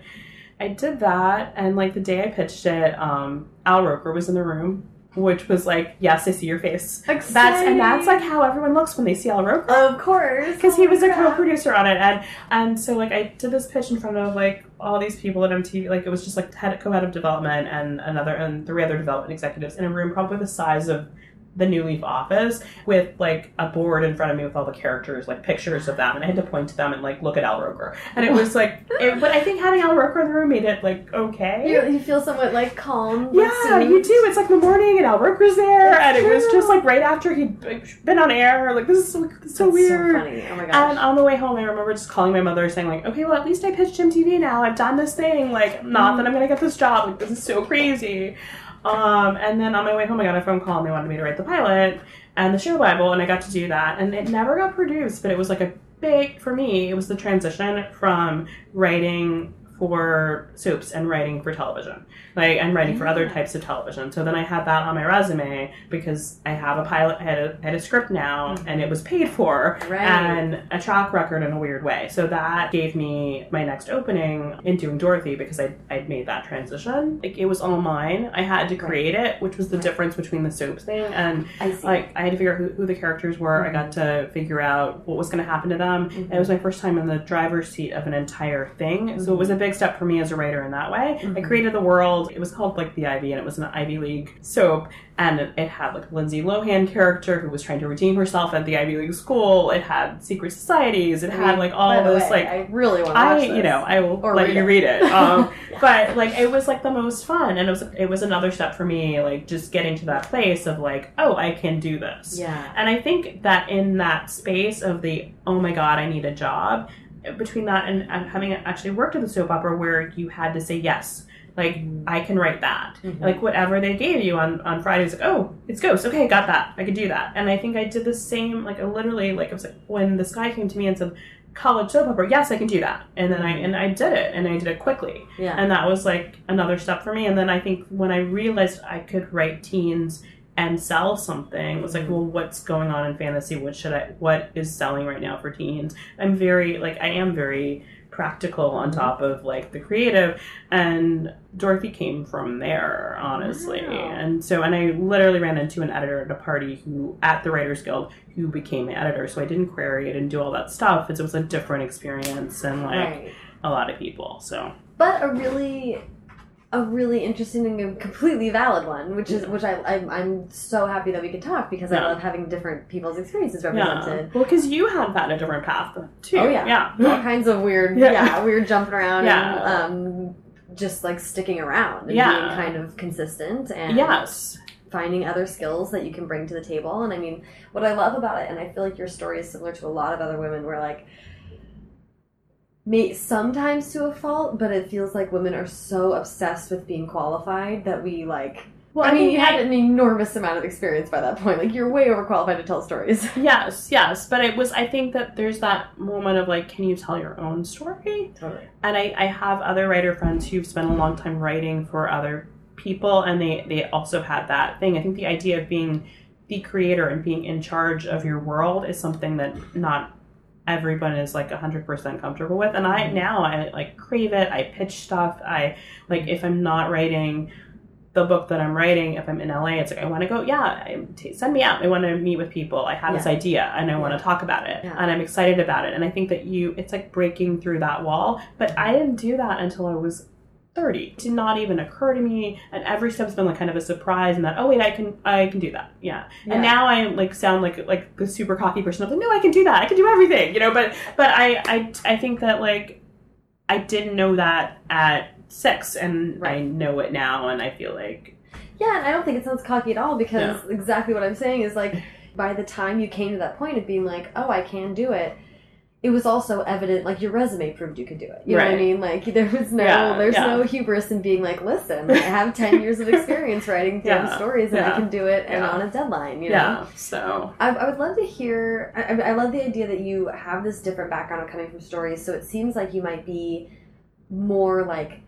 I did that, and like the day I pitched it, um, Al Roker was in the room, which was like, "Yes, I see your face." That's and that's like how everyone looks when they see Al Roker Of course. because he was a co-producer on it and and so like i did this pitch in front of like all these people at mtv like it was just like head co-head of development and another and three other development executives in a room probably the size of the new leaf office with like a board in front of me with all the characters like pictures of them and i had to point to them and like look at al roker and it was like [laughs] it, but i think having al roker in the room made it like okay You, you feel somewhat like calm. yeah, you do. It's like the morning, and Al Roker's there, It's and it was just like right after he'd been on air. Like this is so, so weird. So funny. Oh my gosh. And on the way home, I remember just calling my mother, saying like, "Okay, well, at least I pitched MTV now. I've done this thing. Like, not that mm-hmm. I'm gonna get this job. Like, this is so crazy." Um, and then on my way home, I got a phone call, and they wanted me to write the pilot and the show Bible, and I got to do that. And it never got produced, but it was like a big for me. It was the transition from writing for soaps and writing for television. Like and writing for other types of television. So then i had that on my resume because i have a pilot I had a, I had a script now mm-hmm. and it was paid for Right. and a track record in a weird way. So that gave me my next opening in doing dorothy because I, i'd made that transition. Like it was all mine. I had to create it which was the difference between the soaps thing and I like I had to figure out who, who the characters were. I got mm-hmm. to figure out what was going to happen to them. And it was mm-hmm. my first time in the driver's seat of an entire thing, so it was a big step for me as a writer in that way. I created the world. It was called like the Ivy, and it was an Ivy League soap. And it, had like a Lindsay Lohan character who was trying to redeem herself at the Ivy League school. It had secret societies. It I had like all this way, like I really want to I, you know, I will Or let read you it. read it. [laughs] Um, but like, it was like the most fun, and it was it was another step for me, like just getting to that place of like, oh, I can do this. Yeah. And I think that in that space of the oh my god, I need a job, between that and, and having actually worked at the soap opera where you had to say yes. Like I can write that. Mhm. Like whatever they gave you on on Fridays, like oh, it's Ghost. Okay, got that. I could do that. And I think I did the same. Like I literally, like I was like when this guy came to me and said, "College soap opera, yes, I can do that." And then I and I did it, and I did it quickly Yeah. and that was like another step for me and then i think when i realized i could write teens and sell something. It was like mm-hmm. well what's going on in fantasy? What should i what is selling right now for teens? I'm very like i am very practical on mm-hmm. top of like the creative and dorothy came from there honestly. Wow. and so and i literally ran into an editor at a party who at the writers guild who became the editor. So i didn't query it and do all that stuff. It was a different experience and like right. a lot of people so. But a really, a really interesting and completely valid one, which is which I I'm, I'm so happy that we could talk because I love having different people's experiences Yeah. represented. Well, because you had that a different path too. Oh, yeah. Yeah. All kinds of weird, Yeah. yeah, weird jumping around Yeah. and um, just like sticking around and Yeah. being kind of consistent and Yes. finding other skills that you can bring to the table. And I mean, what I love about it, and I feel like your story is similar to a lot of other women, where like, may sometimes to a fault, but it feels like women are so obsessed with being qualified that we like. Well, I mean, think you had an enormous amount of experience by that point. Like, you're way overqualified to tell stories. [laughs] Yes, yes, but it was. I think that there's that moment of like, can you tell your own story? Totally. And I, I have other writer friends who've spent a long time writing for other people, and they they also had that thing. I think the idea of being the creator and being in charge of your world is something that not everyone is like 100% comfortable with and i mm-hmm. now i like crave it i pitch stuff i like if i'm not writing the book that I'm writing, if I'm in LA, it's like I want to go. Yeah, t- send me out. I want to meet with people. I have this idea and I want to talk about it, Yeah. and I'm excited about it. And I think that you, it's like breaking through that wall. But mm-hmm. I didn't do that until I was 30. It did not even occur to me, and every step's been like kind of a surprise. And that oh wait, I can I can do that. Yeah. Yeah. And now I like sound like like the super cocky person. I'm like no, I can do that. I can do everything. You know. But but I I I think that like I didn't know that at six, and I know it now, and I feel like Yeah, and I don't think it sounds cocky at all because exactly what I'm saying is like by the time you came to that point of being like, oh, I can do it, it was also evident like your resume proved you could do it. You know what I mean? Like there was no Yeah, there's yeah. no hubris in being like, listen, I have ten [laughs] years of experience writing damn Yeah, stories and I can do it and on a deadline. You know? yeah. So I, I would love to hear. I, I love the idea that you have this different background of coming from stories, so it seems like you might be more like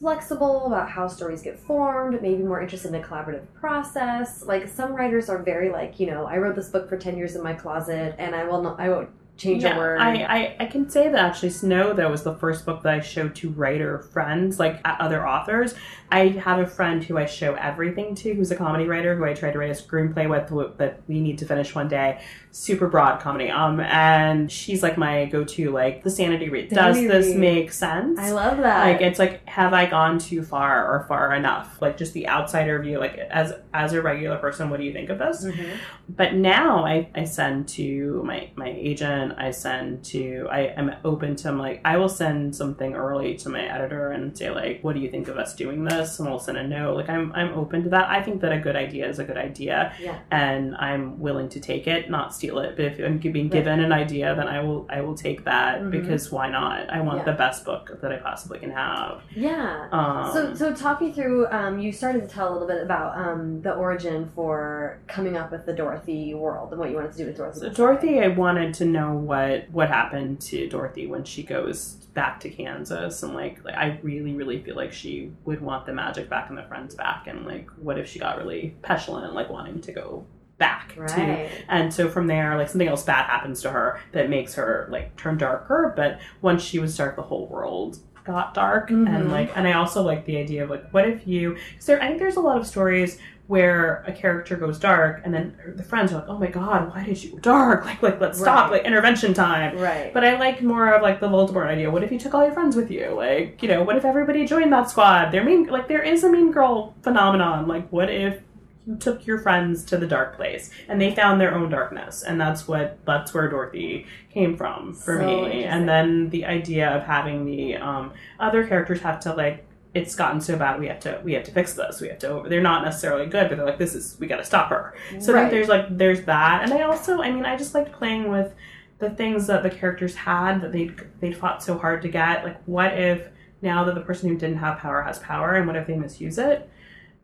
flexible about how stories get formed, maybe more interested in a collaborative process. Like some writers are very like, you know, I wrote this book for ten years in my closet, and I will not, I won't change yeah, a word. I, I I can say that actually Snow though was the first book that I showed to writer friends, like other authors. I have a friend who I show everything to, who's a comedy writer, who I tried to write a screenplay with that we need to finish one day. Super broad comedy. Um, and she's like my go-to, like the sanity read. Does Sanity this make sense? I love that. like it's like have i gone too far or far enough like just the outsider view like as as a regular person what do you think of this Mhm. but now i i send to my my agent i send to i am open to I'm like i will send something early to my editor and say like what do you think of us doing this and we'll send a note like i'm i'm open to that i think that a good idea is a good idea Yeah. and i'm willing to take it not steal it but if i'm being Right. given an idea then i will i will take that Mhm. because why not i want Yeah. the best book that i possibly can have Yeah. um, So, so talk me through. Um, you started to tell a little bit about um, the origin for coming up with the Dorothy world and what you wanted to do with Dorothy. So Dorothy, I wanted to know what what happened to Dorothy when she goes back to Kansas, and like, like I really, really feel like she would want the magic back and the friends back, and like, what if she got really petulant, and like wanting to go back to Right. and so from there like something else bad happens to her that makes her like turn darker but once she was dark the whole world got dark Mhm. and like and i also like the idea of like what if you because there i think there's a lot of stories where a character goes dark and then the friends are like oh my god why did you go dark [laughs] like like let's stop like intervention time Right. but I like more of like the Voldemort idea. What if you took all your friends with you? Like, you know, what if everybody joined that squad? There mean like there is a mean girl phenomenon. Like, what if you took your friends to the dark place and they found their own darkness? And that's what that's where Dorothy came from for So me. And then the idea of having the um, other characters have to like it's gotten so bad we have to we have to fix this we have to they're not necessarily good but they're like this is we got to stop her so Right. there's like there's that, and I also I mean I just liked playing with the things that the characters had that they they'd fought so hard to get. Like what if now that the person who didn't have power has power, and what if they misuse it?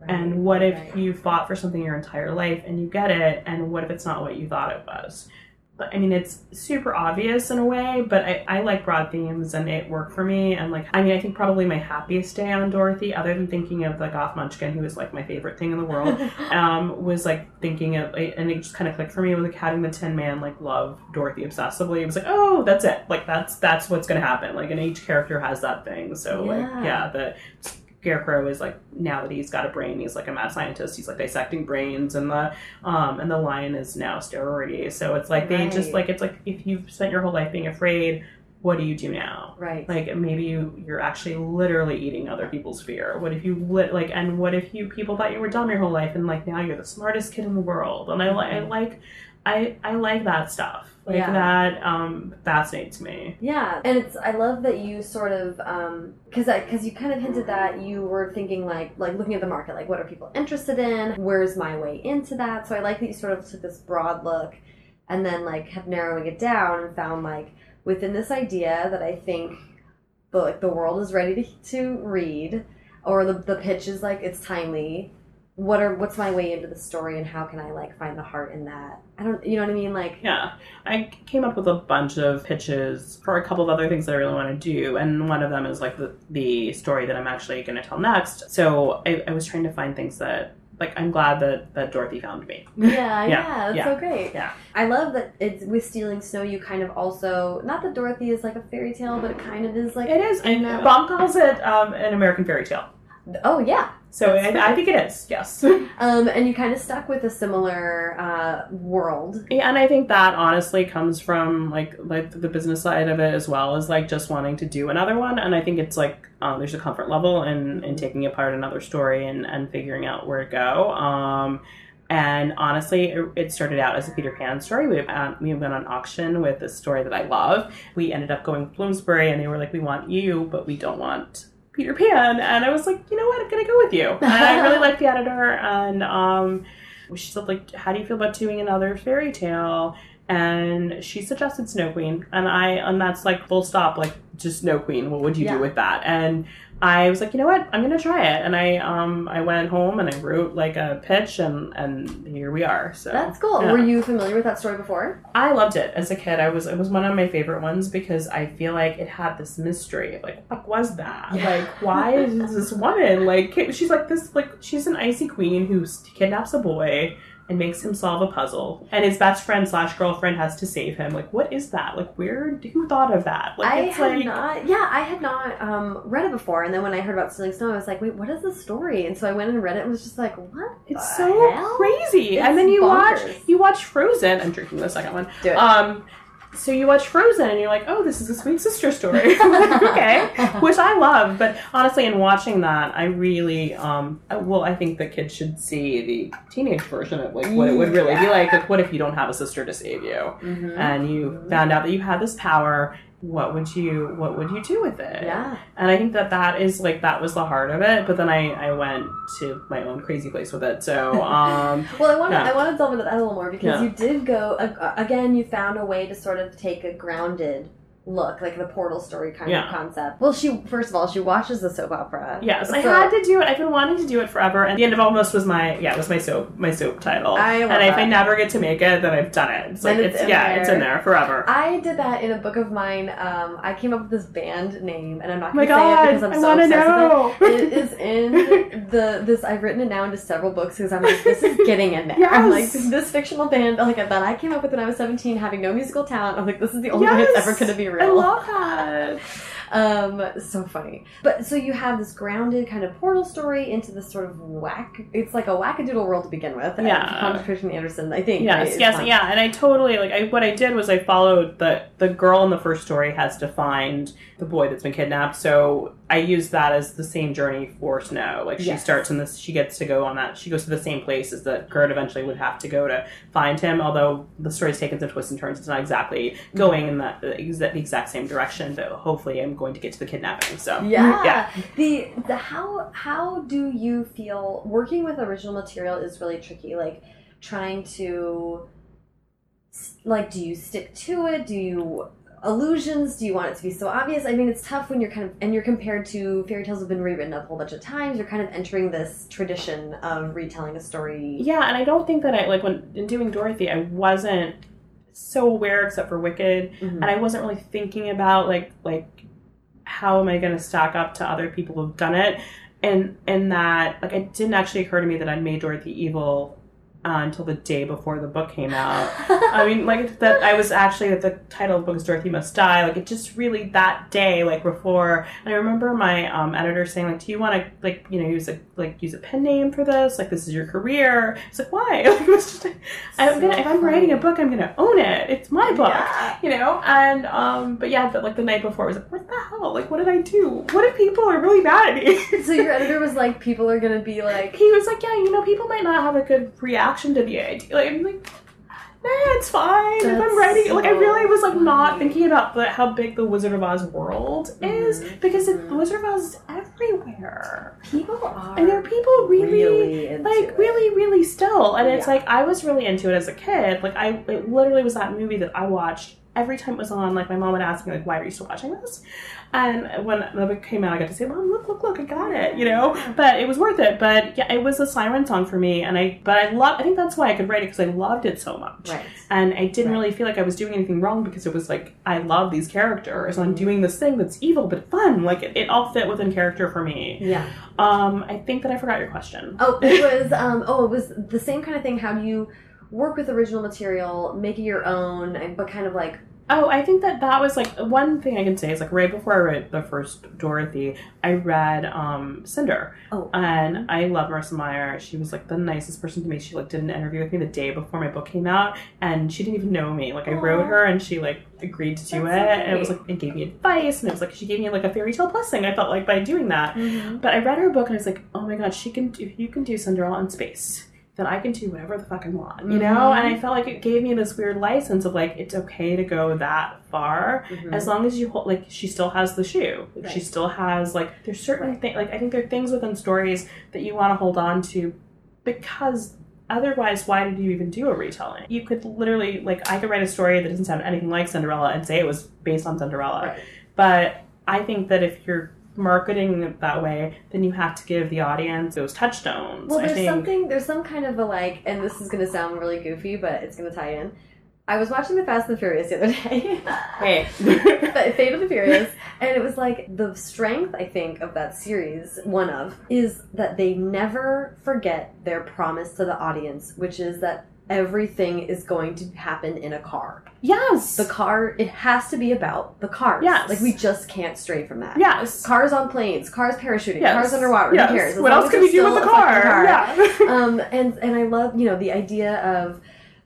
And what if Right. you fought for something your entire life and you get it, and what if it's not what you thought it was? I mean, it's super obvious in a way, but I, I like broad themes and it worked for me. And like, I mean, I think probably my happiest day on Dorothy, other than thinking of the Goth Munchkin, who is like my favorite thing in the world, [laughs] um, was like thinking of, and it just kind of clicked for me with like having the Tin Man like love Dorothy obsessively. It was like, oh, that's it. Like that's that's what's gonna happen. Like, and each character has that thing. So like, Yeah. yeah, the Scarecrow is like now that he's got a brain, he's like a mad scientist. He's like dissecting brains, and the um and the lion is now steroidy. So it's like they just like it's like if you've spent your whole life being afraid, what do you do now? right. like maybe you you're actually literally eating other people's fear what if you lit like and what if you people thought you were dumb your whole life and like now you're the smartest kid in the world and i, I like i i like that stuff like Yeah. that um fascinates me. Yeah, and it's I love that you sort of um because because you kind of hinted that you were thinking like like looking at the market like what are people interested in? Where's my way into that? So I like that you sort of took this broad look and then like have narrowing it down and found like within this idea that I think the like the world is ready to, to read or the the pitch is like it's timely what are what's my way into the story and how can I like find the heart in that I don't you know what I mean like yeah i came up with a bunch of pitches for a couple of other things that i really want to do and one of them is like the, the story that i'm actually going to tell next so I, I was trying to find things that like i'm glad that that dorothy found me [laughs] Yeah, [laughs] yeah, Yeah, that's yeah, so great. yeah. I love that it's with Stealing Snow. You kind of also not that Dorothy is like a fairy tale, but it kind of is like it is and. Baum calls it um, an american fairy tale oh yeah, So I, I think it is, yes. [laughs] Um, and you kind of stuck with a similar uh, world. Yeah, and I think that honestly comes from like like the business side of it as well as like just wanting to do another one. And I think it's like um, there's a comfort level in in taking apart another story and and figuring out where to go. Um, and honestly, it, it started out as a Peter Pan story. We uh, we went on auction with a story that I love. We ended up going to Bloomsbury, and they were like, "We want you, but we don't want." Peter Pan, and I was like, you know what, I'm gonna go with you. And I [laughs] really like the editor, and um, she said like, how do you feel about doing another fairy tale? And she suggested Snow Queen, and I, and that's like full stop, like just Snow Queen. What would you Yeah. do with that? And I was like, you know what, I'm gonna try it. And I, um, I went home and I wrote like a pitch, and and here we are. So That's cool. yeah. Were you familiar with that story before? I loved it as a kid. I was it was one of my favorite ones because I feel like it had this mystery. Like, what was that? Yeah. Like, why is this woman like she's like this like she's an icy queen who kidnaps a boy and makes him solve a puzzle, and his best friend slash girlfriend has to save him. Like, what is that? Like, where who thought of that? Like, I it's had like not. Yeah, I had not um, read it before, and then when I heard about Stealing Snow, I was like, "Wait, what is the story?" And so I went and read it, and was just like, "What? it's so hell? crazy. It's and then you watch you watch Frozen. I'm drinking the second one. Do it." Um, so you watch Frozen and you're like, oh, this is a sweet sister story. [laughs] Okay, [laughs] which I love. But honestly, in watching that, I really, um, I- well, I think the kids should see the teenage version of like what it would really be like. Like, what if you don't have a sister to save you, Mhm. and you found out that you had this power? What would you What would you do with it? Yeah. And I think that that is like that was the heart of it. But then I I went to my own crazy place with it. So [laughs] um, Well, I want to Yeah. I want to delve into that a little more because Yeah. you did go again. You found a way to sort of take a grounded look, like the portal story kind Yeah. of concept. Well, she first of all she watches the soap opera. Yes, I had to do it. I've been wanting to do it forever, and the end of almost was my yeah, it was my soap my soap title. I love and if I never get to make it, then I've done it. It's like it's, it's in yeah, it's in there. there forever. I did that in a book of mine. Um, I came up with this band name, and I'm not oh going to say it because I'm I so want to obsessed with it. it is in the this I've written it now into several books because I'm like this is getting in there. I'm like Yes. this fictional band like that I came up with when I was 17 having no musical talent. I'm like this is the only way it's ever going to be I love that. um so funny. But so you have this grounded kind of portal story into this sort of whack it's like a wackadoodle world to begin with. Yeah. Hans Christian Andersen, I think. right, Yes, is yes, fun. yeah, and I totally like. I, what I did was I followed the the girl in the first story has to find the boy that's been kidnapped. So I use that as the same journey for Snow. Like she Yes. starts in this, she gets to go on that. She goes to the same places that Gert eventually would have to go to find him. Although the story's taken some twists and turns, it's not exactly mm-hmm. going in that the exact, the exact same direction. But hopefully, I'm going to get to the kidnapping. So Yeah. Mm-hmm. yeah. The the how how do you feel working with original material is really tricky. Like trying to like do you stick to it? Do you illusions? Do you want it to be so obvious? I mean, it's tough when you're kind of and you're compared to fairy tales have been rewritten a whole bunch of times. You're kind of entering this tradition of retelling a story. Yeah, and I don't think that I like when in doing Dorothy, I wasn't so aware except for Wicked, Mhm. and I wasn't really thinking about like like how am I going to stack up to other people who've done it, and and that like it didn't actually occur to me that I'd made Dorothy evil uh, until the day before the book came out. [laughs] I mean, like that. I was actually the title of the book is Dorothy Must Die. Like it just really that day, like before. And I remember my um, editor saying, like, do you want to like you know use a like use a pen name for this? Like this is your career. It's like why? [laughs] Like, it was just. I'm gonna if I'm writing a book, I'm gonna own it. It's my book. Yeah. You know, and um, but yeah, but like the night before, I was like, what the hell? Like, what did I do? What if people are really mad at me? so your editor was like, people are gonna be like, he was like, yeah, you know, people might not have a good reaction to the idea. Like, I'm like, nah, it's fine. if I'm writing, like, I really was like not thinking about the, how big the Wizard of Oz world is Mhm. because it, the Wizard of Oz is everywhere, people are and there are people really. really like it. really, really still, and it's Yeah. like I was really into it as a kid. Like I, it literally was that movie that I watched every time it was on. Like my mom would ask me, like, "Why are you still watching this?" And when the book came out, I got to say, "Mom, look, look, look, I got it," you know. But it was worth it. But yeah, it was a siren song for me, and I. But I love. I think that's why I could write it because I loved it so much. right. And I didn't Right. really feel like I was doing anything wrong because it was like I love these characters. and I'm doing this thing that's evil but fun. Like it, it all fit within character for me. Yeah. Um, I think that I forgot your question. Oh, it was um oh, it was the same kind of thing. How do you work with original material, make it your own, but kind of like Oh, I think that that was like one thing I can say is like right before I read the first Dorothy, I read um Cinder, Oh. and I love Marissa Meyer. She was like the nicest person to me. She like did an interview with me the day before my book came out, and she didn't even know me. Like I wrote her, and she like agreed to do That's it, so and it was like it gave me advice, and it was like she gave me like a fairy tale blessing. I felt like by doing that. Mhm. But I read her book, and I was like, oh my god, she can. If you can do Cinderella in space. Then I can do whatever the fuck I want, you know? Mhm. And I felt like it gave me this weird license of like, it's okay to go that far Mhm. as long as you hold like she still has the shoe like, she still has like there's certain Right. things like i think there are things within stories that you want to hold on to because otherwise why did you even do a retelling you could literally like i could write a story that doesn't sound anything like cinderella and say it was based on cinderella Right. but i think that if you're marketing that way then you have to give the audience those touchstones Well, there's something, there's some kind of a like, and this is going to sound really goofy, but it's going to tie in. I was watching the Fast and the Furious the other day. hey [laughs] Fa- Fate of the Furious, and it was like the strength I think of that series. One of is that they never forget their promise to the audience, which is that everything is going to happen in a car. yes The car, it has to be about the cars. Yes. like we just can't stray from that. yes Cars on planes, cars parachuting, yes. cars underwater. yes. Who cares? As what else can you do with the a fucking car, yeah [laughs] um, and and I love you know the idea of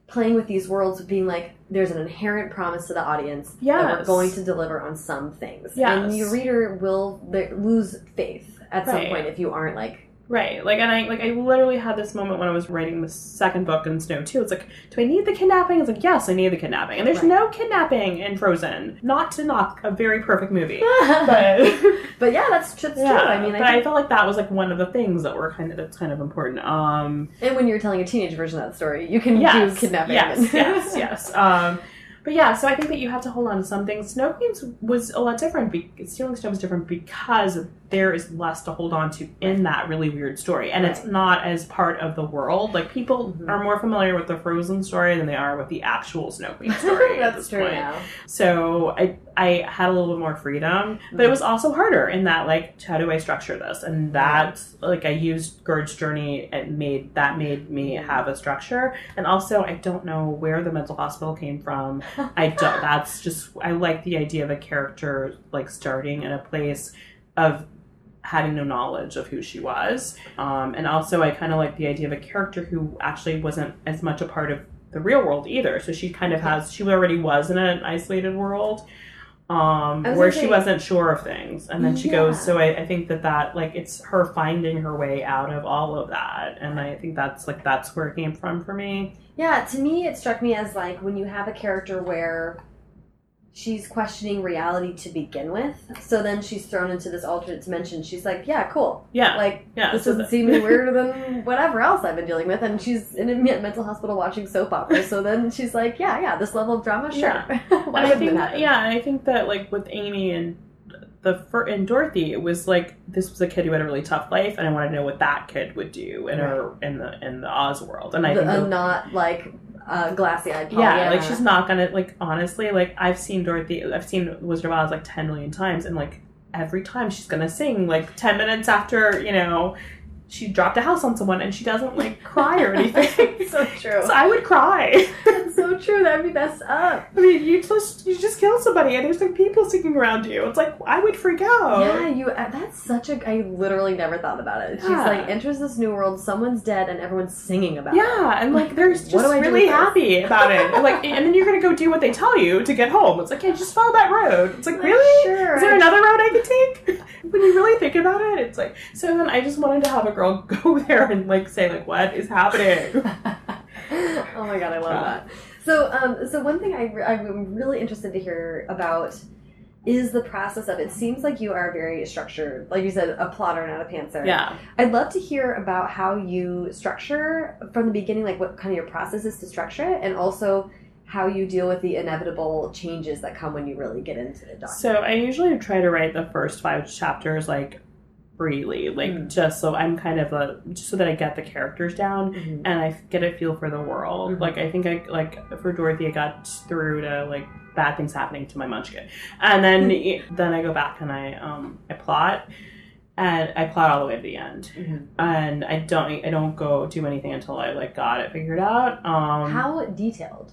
playing with these worlds being like there's an inherent promise to the audience that we're going to deliver on some things Yes. and your reader will lose faith at some point if you aren't like Right. Like and I like I literally had this moment when I was writing the second book in Snow too. It's like, do I need the kidnapping? It's like, yes, I need the kidnapping. And there's Right. no kidnapping in Frozen. Not to knock a very perfect movie. [laughs] But [laughs] but yeah that's, that's yeah, true I mean but I I felt like that was like one of the things that were kind of that's kind of important. Um and when you're telling a teenage version of that story you can yes, do kidnapping Yes, [laughs] yes, yes. Um but yeah, so I think that you have to hold on to some things. Snow Queens was a lot different. Be- Stealing Snow was different because there is less to hold on to in that really weird story, and it's not as part of the world. Like people Mhm. are more familiar with the Frozen story than they are with the actual Snow Queen [laughs] story. at that's true point. now So I I had a little bit more freedom, but it was also harder in that like how do I structure this? And that like I used Gerd's journey and made that made me have a structure. And also I don't know where the mental hospital came from. [laughs] I don't that's just I like the idea of a character like starting in a place of having no knowledge of who she was. Um, and also I kind of like the idea of a character who actually wasn't as much a part of the real world either. So she kind of has she already was in an isolated world um, was where she say- wasn't sure of things, and then she goes. So I, I think that that like it's her finding her way out of all of that, and I think that's like that's where it came from for me. Yeah, to me, it struck me as like when you have a character where she's questioning reality to begin with. So then she's thrown into this alternate dimension. She's like, yeah, cool. Yeah, Like, yeah. this so doesn't that- seem any [laughs] weirder than whatever else I've been dealing with. And she's in a mental hospital watching soap operas. So then she's like, yeah, yeah, this level of drama, sure. Yeah. [laughs] Why I think that, yeah, and I think that like with Amy and the fir- and Dorothy, it was like this was a kid who had a really tough life, and I wanted to know what that kid would do in her in the in the Oz world. And I The- think that- not like uh, glassy eyed yeah, like she's not gonna like honestly like I've seen Dorothy, I've seen Wizard of Oz like ten million times, and like every time she's gonna sing like ten minutes after you know she dropped a house on someone, and she doesn't like [laughs] cry or [laughs] anything. so true. so I would cry. That's so [laughs] true. That'd be messed up. I mean, you just you just kill somebody, and there's like people singing around you. It's like I would freak out. Yeah, you. uh, That's such a. I literally never thought about it. She's Yeah. like enters this new world. Someone's dead, and everyone's singing about it. Yeah, and like they're just What do I really happy about it. And, like, and then you're gonna go do what they tell you to get home. It's like, yeah, just follow that road. It's like, Like, really? sure, Is there another road I could take? when you really think about it, it's like. So then I just wanted to have a girl [laughs] go there and like say like, what is happening? [laughs] [laughs] oh my god, I love Yeah. that. So, um, so one thing I re- I'm really interested to hear about is the process of. It seems like you are very structured, like you said, a plotter, not a pantser. Yeah. I'd love to hear about how you structure from the beginning, like what kind of your process is to structure it, and also how you deal with the inevitable changes that come when you really get into the document. So I usually try to write the first five chapters like freely, like Mm. just so I'm kind of a just so that I get the characters down. Mhm. and I get a feel for the world. Mhm. Like I think I like for Dorothy, I got through to like bad things happening to my munchkin, and then then I go back and I um I plot. And I plot all the way to the end, Mhm. and I don't. I don't go do anything until I like got it figured out. Um, How detailed?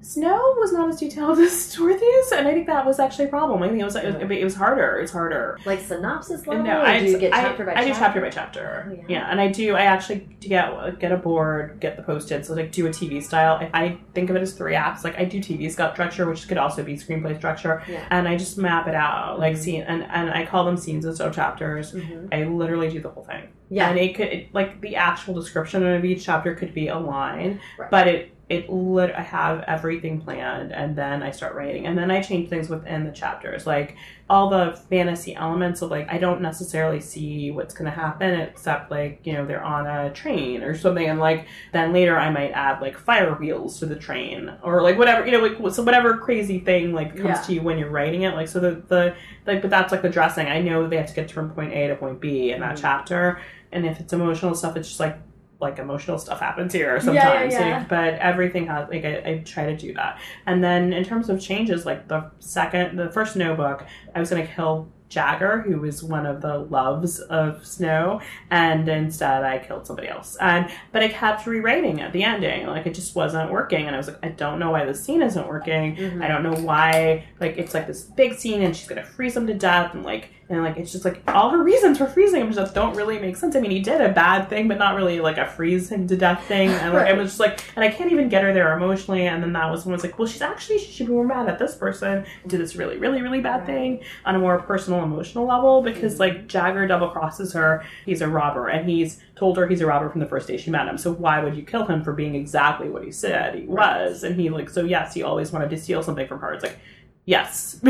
Snow was not as detailed [laughs] as Dorothy's, and I think that was actually a problem. I think it was it was, it was harder. It's harder. Like synopsis level, No, I, do you get I- chapter by I chapter? do chapter by chapter. Oh, yeah. yeah. and I do. I actually get get a board, get the post-its, so like do a TV style. I, I think of it as three acts. Like I do TV structure, which could also be screenplay structure, Yeah. and I just map it out like Mhm. scene, and and I call them scenes instead of chapters. Mhm. I literally do the whole thing. Yeah. and it could it, like the actual description of each chapter could be a line, Right. but it it lit I have everything planned and then I start writing and then I change things within the chapters like all the fantasy elements of like I don't necessarily see what's gonna happen except like you know they're on a train or something and like then later I might add like fire wheels to the train or like whatever you know like so whatever crazy thing like comes Yeah. to you when you're writing it like so the the like but that's like the dressing I know they have to get from point A to point B in that Mhm. chapter and if it's emotional stuff it's just like like emotional stuff happens here yeah, sometimes yeah. like, but everything has like I, I try to do that and then in terms of changes like the second the first snow book i was going to kill jagger who was one of the loves of snow and instead i killed somebody else and but i kept rewriting at the ending like it just wasn't working and i was like i don't know why this scene isn't working Mhm. I don't know why. Like it's like this big scene, and she's gonna freeze him to death, and like and like it's just like all her reasons for freezing him just don't really make sense. I mean, he did a bad thing, but not really like a freeze him to death thing. And like I Right. was just like, and I can't even get her there emotionally. And then that was when I was like, well, she's actually she should be more mad at this person do this really, really, really bad Right. thing on a more personal, emotional level because Mhm. like Jagger double crosses her. He's a robber, and he's told her he's a robber from the first day she met him. So why would you kill him for being exactly what he said he Right. was? And he like so yes, he always wanted to steal something from her. It's like yes. [laughs]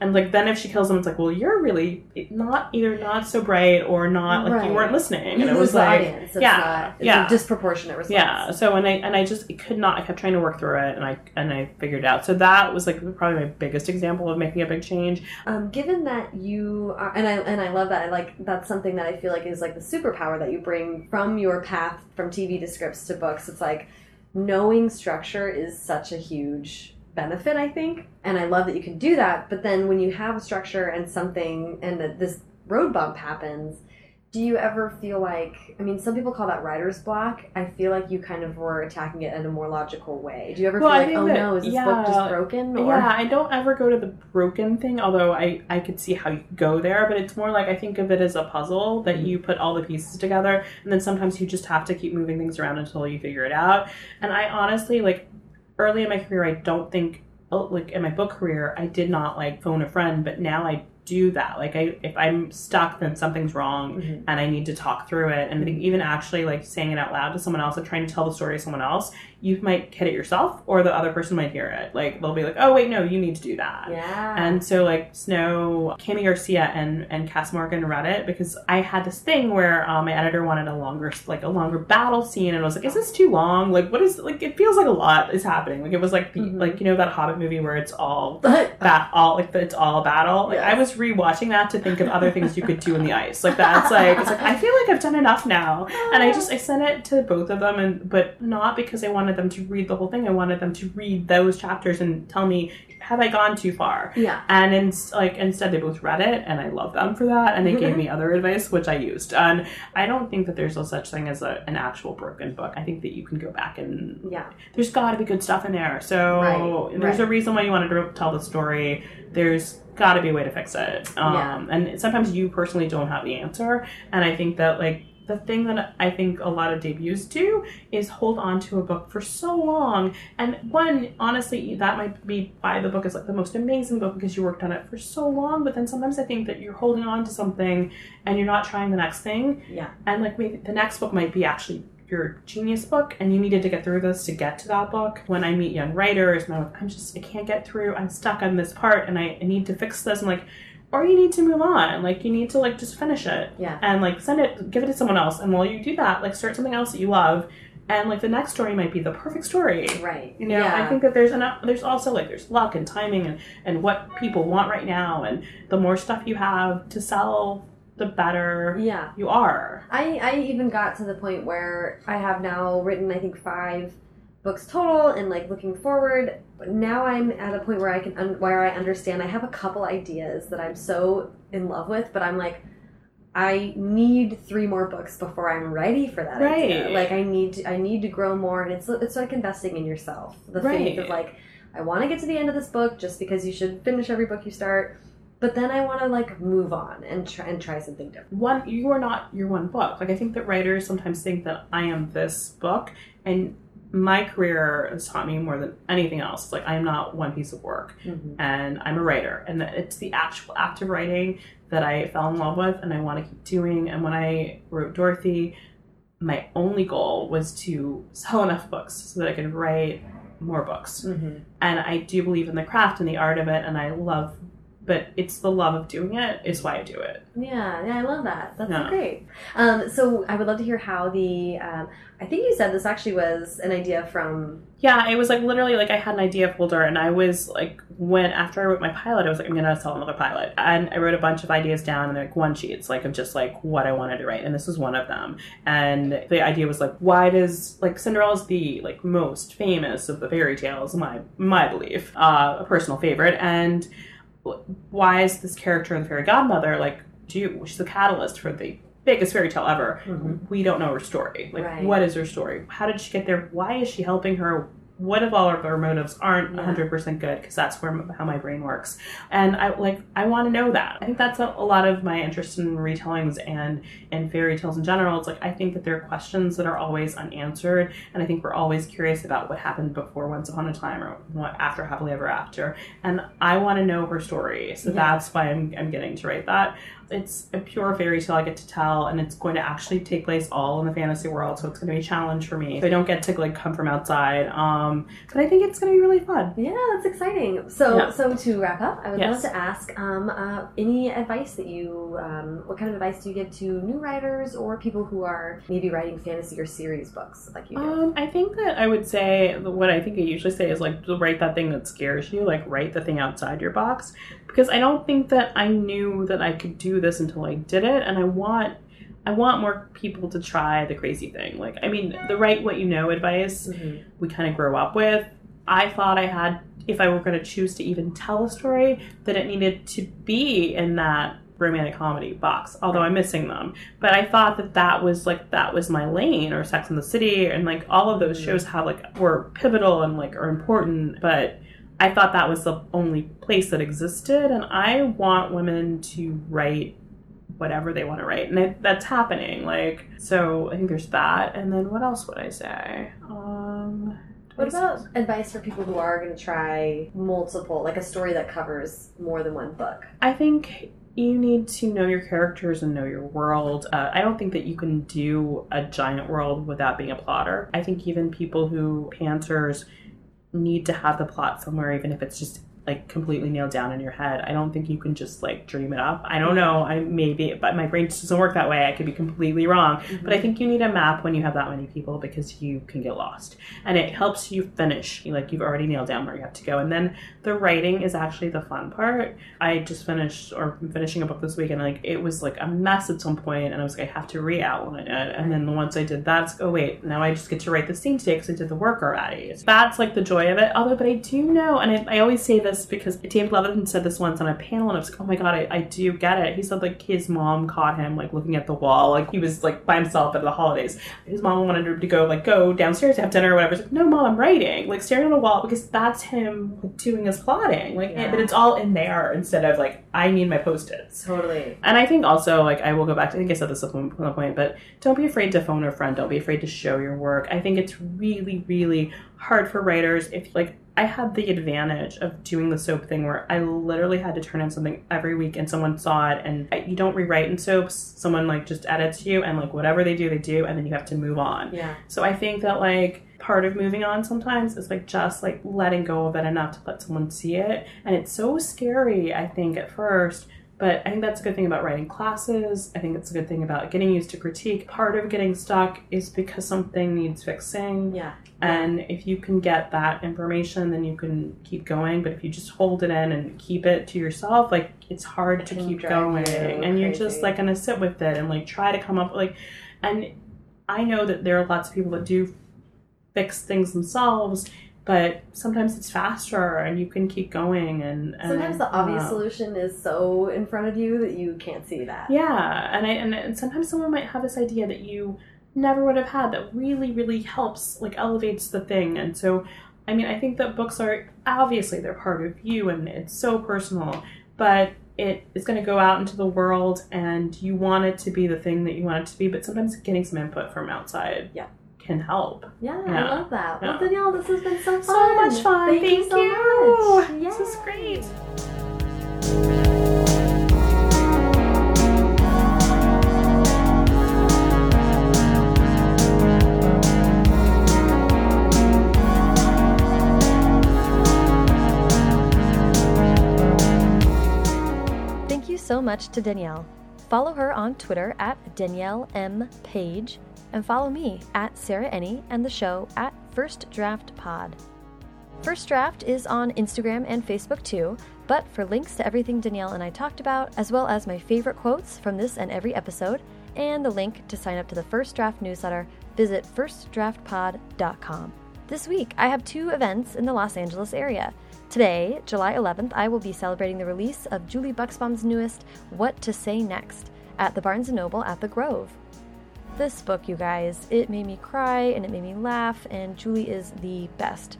And like then if she kills him, it's like, well, you're really not either not so bright or not like Right. you weren't listening. And it was like audience. It's yeah, not, it's yeah. a disproportionate response. yeah. So and I and I just could not. I kept trying to work through it, and I and I figured it out. So that was like probably my biggest example of making a big change. Um, given that you are, and I and I love that. I like that's something that I feel like is like the superpower that you bring from your path from TV to scripts to books. It's like knowing structure is such a huge benefit, I think, and I love that you can do that. But then when you have a structure and something, and that this road bump happens. Do you ever feel like, I mean, some people call that writer's block. I feel like you kind of were attacking it in a more logical way. Do you ever Well, I feel like, oh that- no, is this book just broken? Or Yeah, I don't ever go to the broken thing, although I, I could see how you go there, but it's more like I think of it as a puzzle that mm-hmm. you put all the pieces together, and then sometimes you just have to keep moving things around until you figure it out. And I honestly, like, early in my career, I don't think, oh, like, in my book career, I did not, like, phone a friend, but now I do that. Like, I if I'm stuck, then something's wrong, Mhm. and I need to talk through it. And I think even actually, like, saying it out loud to someone else and trying to tell the story to someone else, you might get it yourself, or the other person might hear it. Like, they'll be like, oh, wait, no, you need to do that. Yeah. And so, like Snow, Kami Garcia, and and Kass Morgan read it because I had this thing where um, my editor wanted a longer, like a longer battle scene, and I was like, "Is this too long? Like, what is like? It feels like a lot is happening. Like, it was like Mhm. like you know that Hobbit movie where it's all [laughs] that all like it's all battle. Like, Yes. I was rewatching that to think of other things you could do in the [laughs] ice. Like that's like it's like I feel like I've done enough now, and I [laughs] just I sent it to both of them, and but not because I wanted them to read the whole thing. I wanted them to read those chapters and tell me have I gone too far. yeah. And in, like instead, they both read it, and I love them for that. And they gave me other advice, which I used. And I don't think that there's no such thing as a, an actual broken book. I think that you can go back and Yeah. there's got to be good stuff in there. So Right, there's a reason why you wanted to tell the story. There's got to be a way to fix it. Um, Yeah. And sometimes you personally don't have the answer. And I think that like the thing that I think a lot of debuts do is hold on to a book for so long. And one, honestly, that might be why the book is like the most amazing book because you worked on it for so long. But then sometimes I think that you're holding on to something and you're not trying the next thing. Yeah. And like maybe the next book might be actually your genius book and you needed to get through this to get to that book. When I meet young writers and I'm like, I'm just I can't get through, I'm stuck on this part and I, I need to fix this. I'm like, or you need to move on. Like you need to like just finish it Yeah. and like send it give it to someone else. And while you do that, like start something else that you love. And like the next story might be the perfect story. Right. You know, yeah. I think that there's enough. There's also like there's luck and timing and and what people want right now, and the more stuff you have to sell, the better Yeah. you are. I, I even got to the point where I have now written I think five books total and like looking forward now I'm at a point where I can un- where I understand I have a couple ideas that I'm so in love with but I'm like I need three more books before I'm ready for that idea. Right. Like I need to, I need to grow more, and it's it's like investing in yourself. The faith of Right. like I want to get to the end of this book just because you should finish every book you start, but then I want to like move on and try and try something different. one you are not your one book like i think that writers sometimes think that i am this book and my career has taught me more than anything else like i am not one piece of work and i'm a writer and it's the actual act of writing that i fell in love with and i want to keep doing and when i wrote dorothy my only goal was to sell enough books so that i could write more books Mm-hmm. and I do believe in the craft and the art of it, and I love. But it's the love of doing it is why I do it. Yeah, yeah, I love that. That's Yeah. great. Um, so I would love to hear how the. Um, I think you said this actually was an idea from. Yeah, it was like literally like I had an idea folder, and I was like, when after I wrote my pilot, I was like, I'm gonna sell another pilot, and I wrote a bunch of ideas down and like one sheets like of just like what I wanted to write, and this was one of them. And the idea was like, why does like Cinderella's the like most famous of the fairy tales, my my belief, uh, a personal favorite, and why is this character the fairy godmother like do she's the catalyst for the biggest fairy tale ever. Mm-hmm. We don't know her story. Like Right. what is her story? How did she get there? Why is she helping her what if all of her motives aren't Yeah. 100% good? Because that's where how my brain works. And i like i want to know that. I think that's a, a lot of my interest in retellings and and fairy tales in general. It's like i think that there are questions that are always unanswered and i think we're always curious about what happened before once upon a time or what after happily ever after. And i want to know her story. So Yeah. that's why I'm, I'm getting to write that it's a pure fairy tale I get to tell, and it's going to actually take place all in the fantasy world, so it's going to be a challenge for me. So I don't get to like come from outside, um, but I think it's going to be really fun. Yeah, that's exciting. So, Yeah. so to wrap up, I would Yes. love to ask um, uh, any advice that you, um, what kind of advice do you give to new writers or people who are maybe writing fantasy or series books like you do? Um, I think that I would say what I think I usually say is like write that thing that scares you, like write the thing outside your box, because I don't think that I knew that I could do this until I did it, and I want. I want more people to try the crazy thing. Like, I mean, the write what you know advice Mhm. we kind of grow up with. I thought I had, if I were going to choose to even tell a story, that it needed to be in that romantic comedy box, although I'm missing them. But I thought that that was like, that was my lane, or Sex in the City, and like all of those Mhm. shows have like, were pivotal and like are important, but I thought that was the only place that existed, and I want women to write whatever they want to write, and that's happening. Like, so I think there's that, and then what else would I say? Um, What about advice for people who are going to try multiple, like a story that covers more than one book? I think you need to know your characters and know your world. Uh, I don't think that you can do a giant world without being a plotter. I think even people who pantsers need to have the plot somewhere, even if it's just like completely nailed down in your head. I don't think you can just like dream it up. I don't know. I maybe, but my brain just doesn't work that way. I could be completely wrong. But I mm-hmm. think you need a map when you have that many people because you can get lost. And it helps you finish. Like you've already nailed down where you have to go. And then the writing is actually the fun part. I just finished or I'm finishing a book this week and like it was like a mess at some point and I was like, I have to re-outline it. And then once I did that, it's oh wait, now I just get to write the scene today because I did the work already. That's like the joy of it. Although, but I do know, and I, I always say this because David Levithan said this once on a panel and I was like, oh my god, I, I do get it. He said like his mom caught him like looking at the wall, like he was like by himself at the holidays. His mom wanted him to go like go downstairs to have dinner or whatever. He's like, no, mom, I'm writing, like staring at a wall because that's him like, doing his plotting. Like, Yeah. but it's all in there instead of like I need my post-its. Totally. And I think also, like, I will go back to, I think I said this at one point, but don't be afraid to phone a friend. Don't be afraid to show your work. I think it's really, really hard for writers if, like, I had the advantage of doing the soap thing where I literally had to turn in something every week and someone saw it. And I- you don't rewrite in soaps. Someone, like, just edits you and, like, whatever they do, they do. And then you have to move on. Yeah. So I think that like part of moving on sometimes is like just like letting go of it enough to let someone see it. And it's so scary, I think, at first. But I think that's a good thing about writing classes. I think it's a good thing about getting used to critique. Part of getting stuck is because something needs fixing. Yeah. And if you can get that information, then you can keep going. But if you just hold it in and keep it to yourself, like it's hard to keep going. you And you're just like gonna sit with it and like try to come up like and I know that there are lots of people that do fix things themselves but sometimes it's faster and you can keep going and, and Sometimes the obvious uh, solution is so in front of you that you can't see that. yeah and I and, and sometimes someone might have this idea that you never would have had that really really helps like elevates the thing and so I mean I think that books are obviously they're part of you and it's so personal but it is going to go out into the world and you want it to be the thing that you want it to be but sometimes getting some input from outside Yeah. can help Yeah, I love that. Well, Danielle, this has been so fun. so much fun Thank, you so much. this is great so much to Danielle. Follow her on Twitter at Danielle M. Paige and follow me at Sarah Enni and the show at First Draft Pod. First Draft is on Instagram and Facebook too, but for links to everything Danielle and I talked about, as well as my favorite quotes from this and every episode, and the link to sign up to the First Draft newsletter, visit firstdraftpod.com. This week, I have two events in the Los Angeles area. Today, July 11th, I will be celebrating the release of Julie Buxbaum's newest What to Say Next at the Barnes & Noble at the Grove. This book, you guys, it made me cry and it made me laugh, and Julie is the best.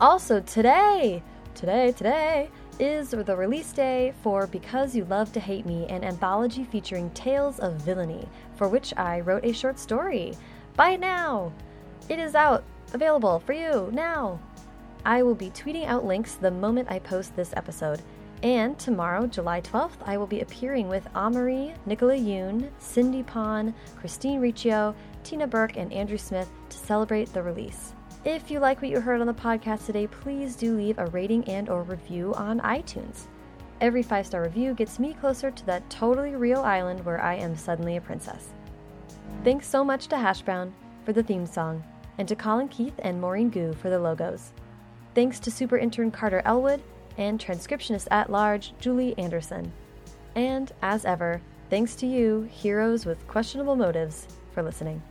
Also, today, today, today is the release day for Because You Love to Hate Me, an anthology featuring tales of villainy, for which I wrote a short story. Buy it now! It is out, available for you now. I will be tweeting out links the moment I post this episode. And tomorrow, July 12th, I will be appearing with Ameriie, Nicola Yoon, Cindy Pon, Christine Riccio, Tina Burke, and Andrew Smith to celebrate the release. If you like what you heard on the podcast today, please do leave a rating and or review on iTunes. Every five-star review gets me closer to that totally real island where I am suddenly a princess. Thanks so much to Hash Brown for the theme song, and to Colin Keith and Maureen Gu for the logos. Thanks to super intern Carter Elwood and transcriptionist at large Julie Anderson. And as ever, thanks to you, heroes with questionable motives, for listening.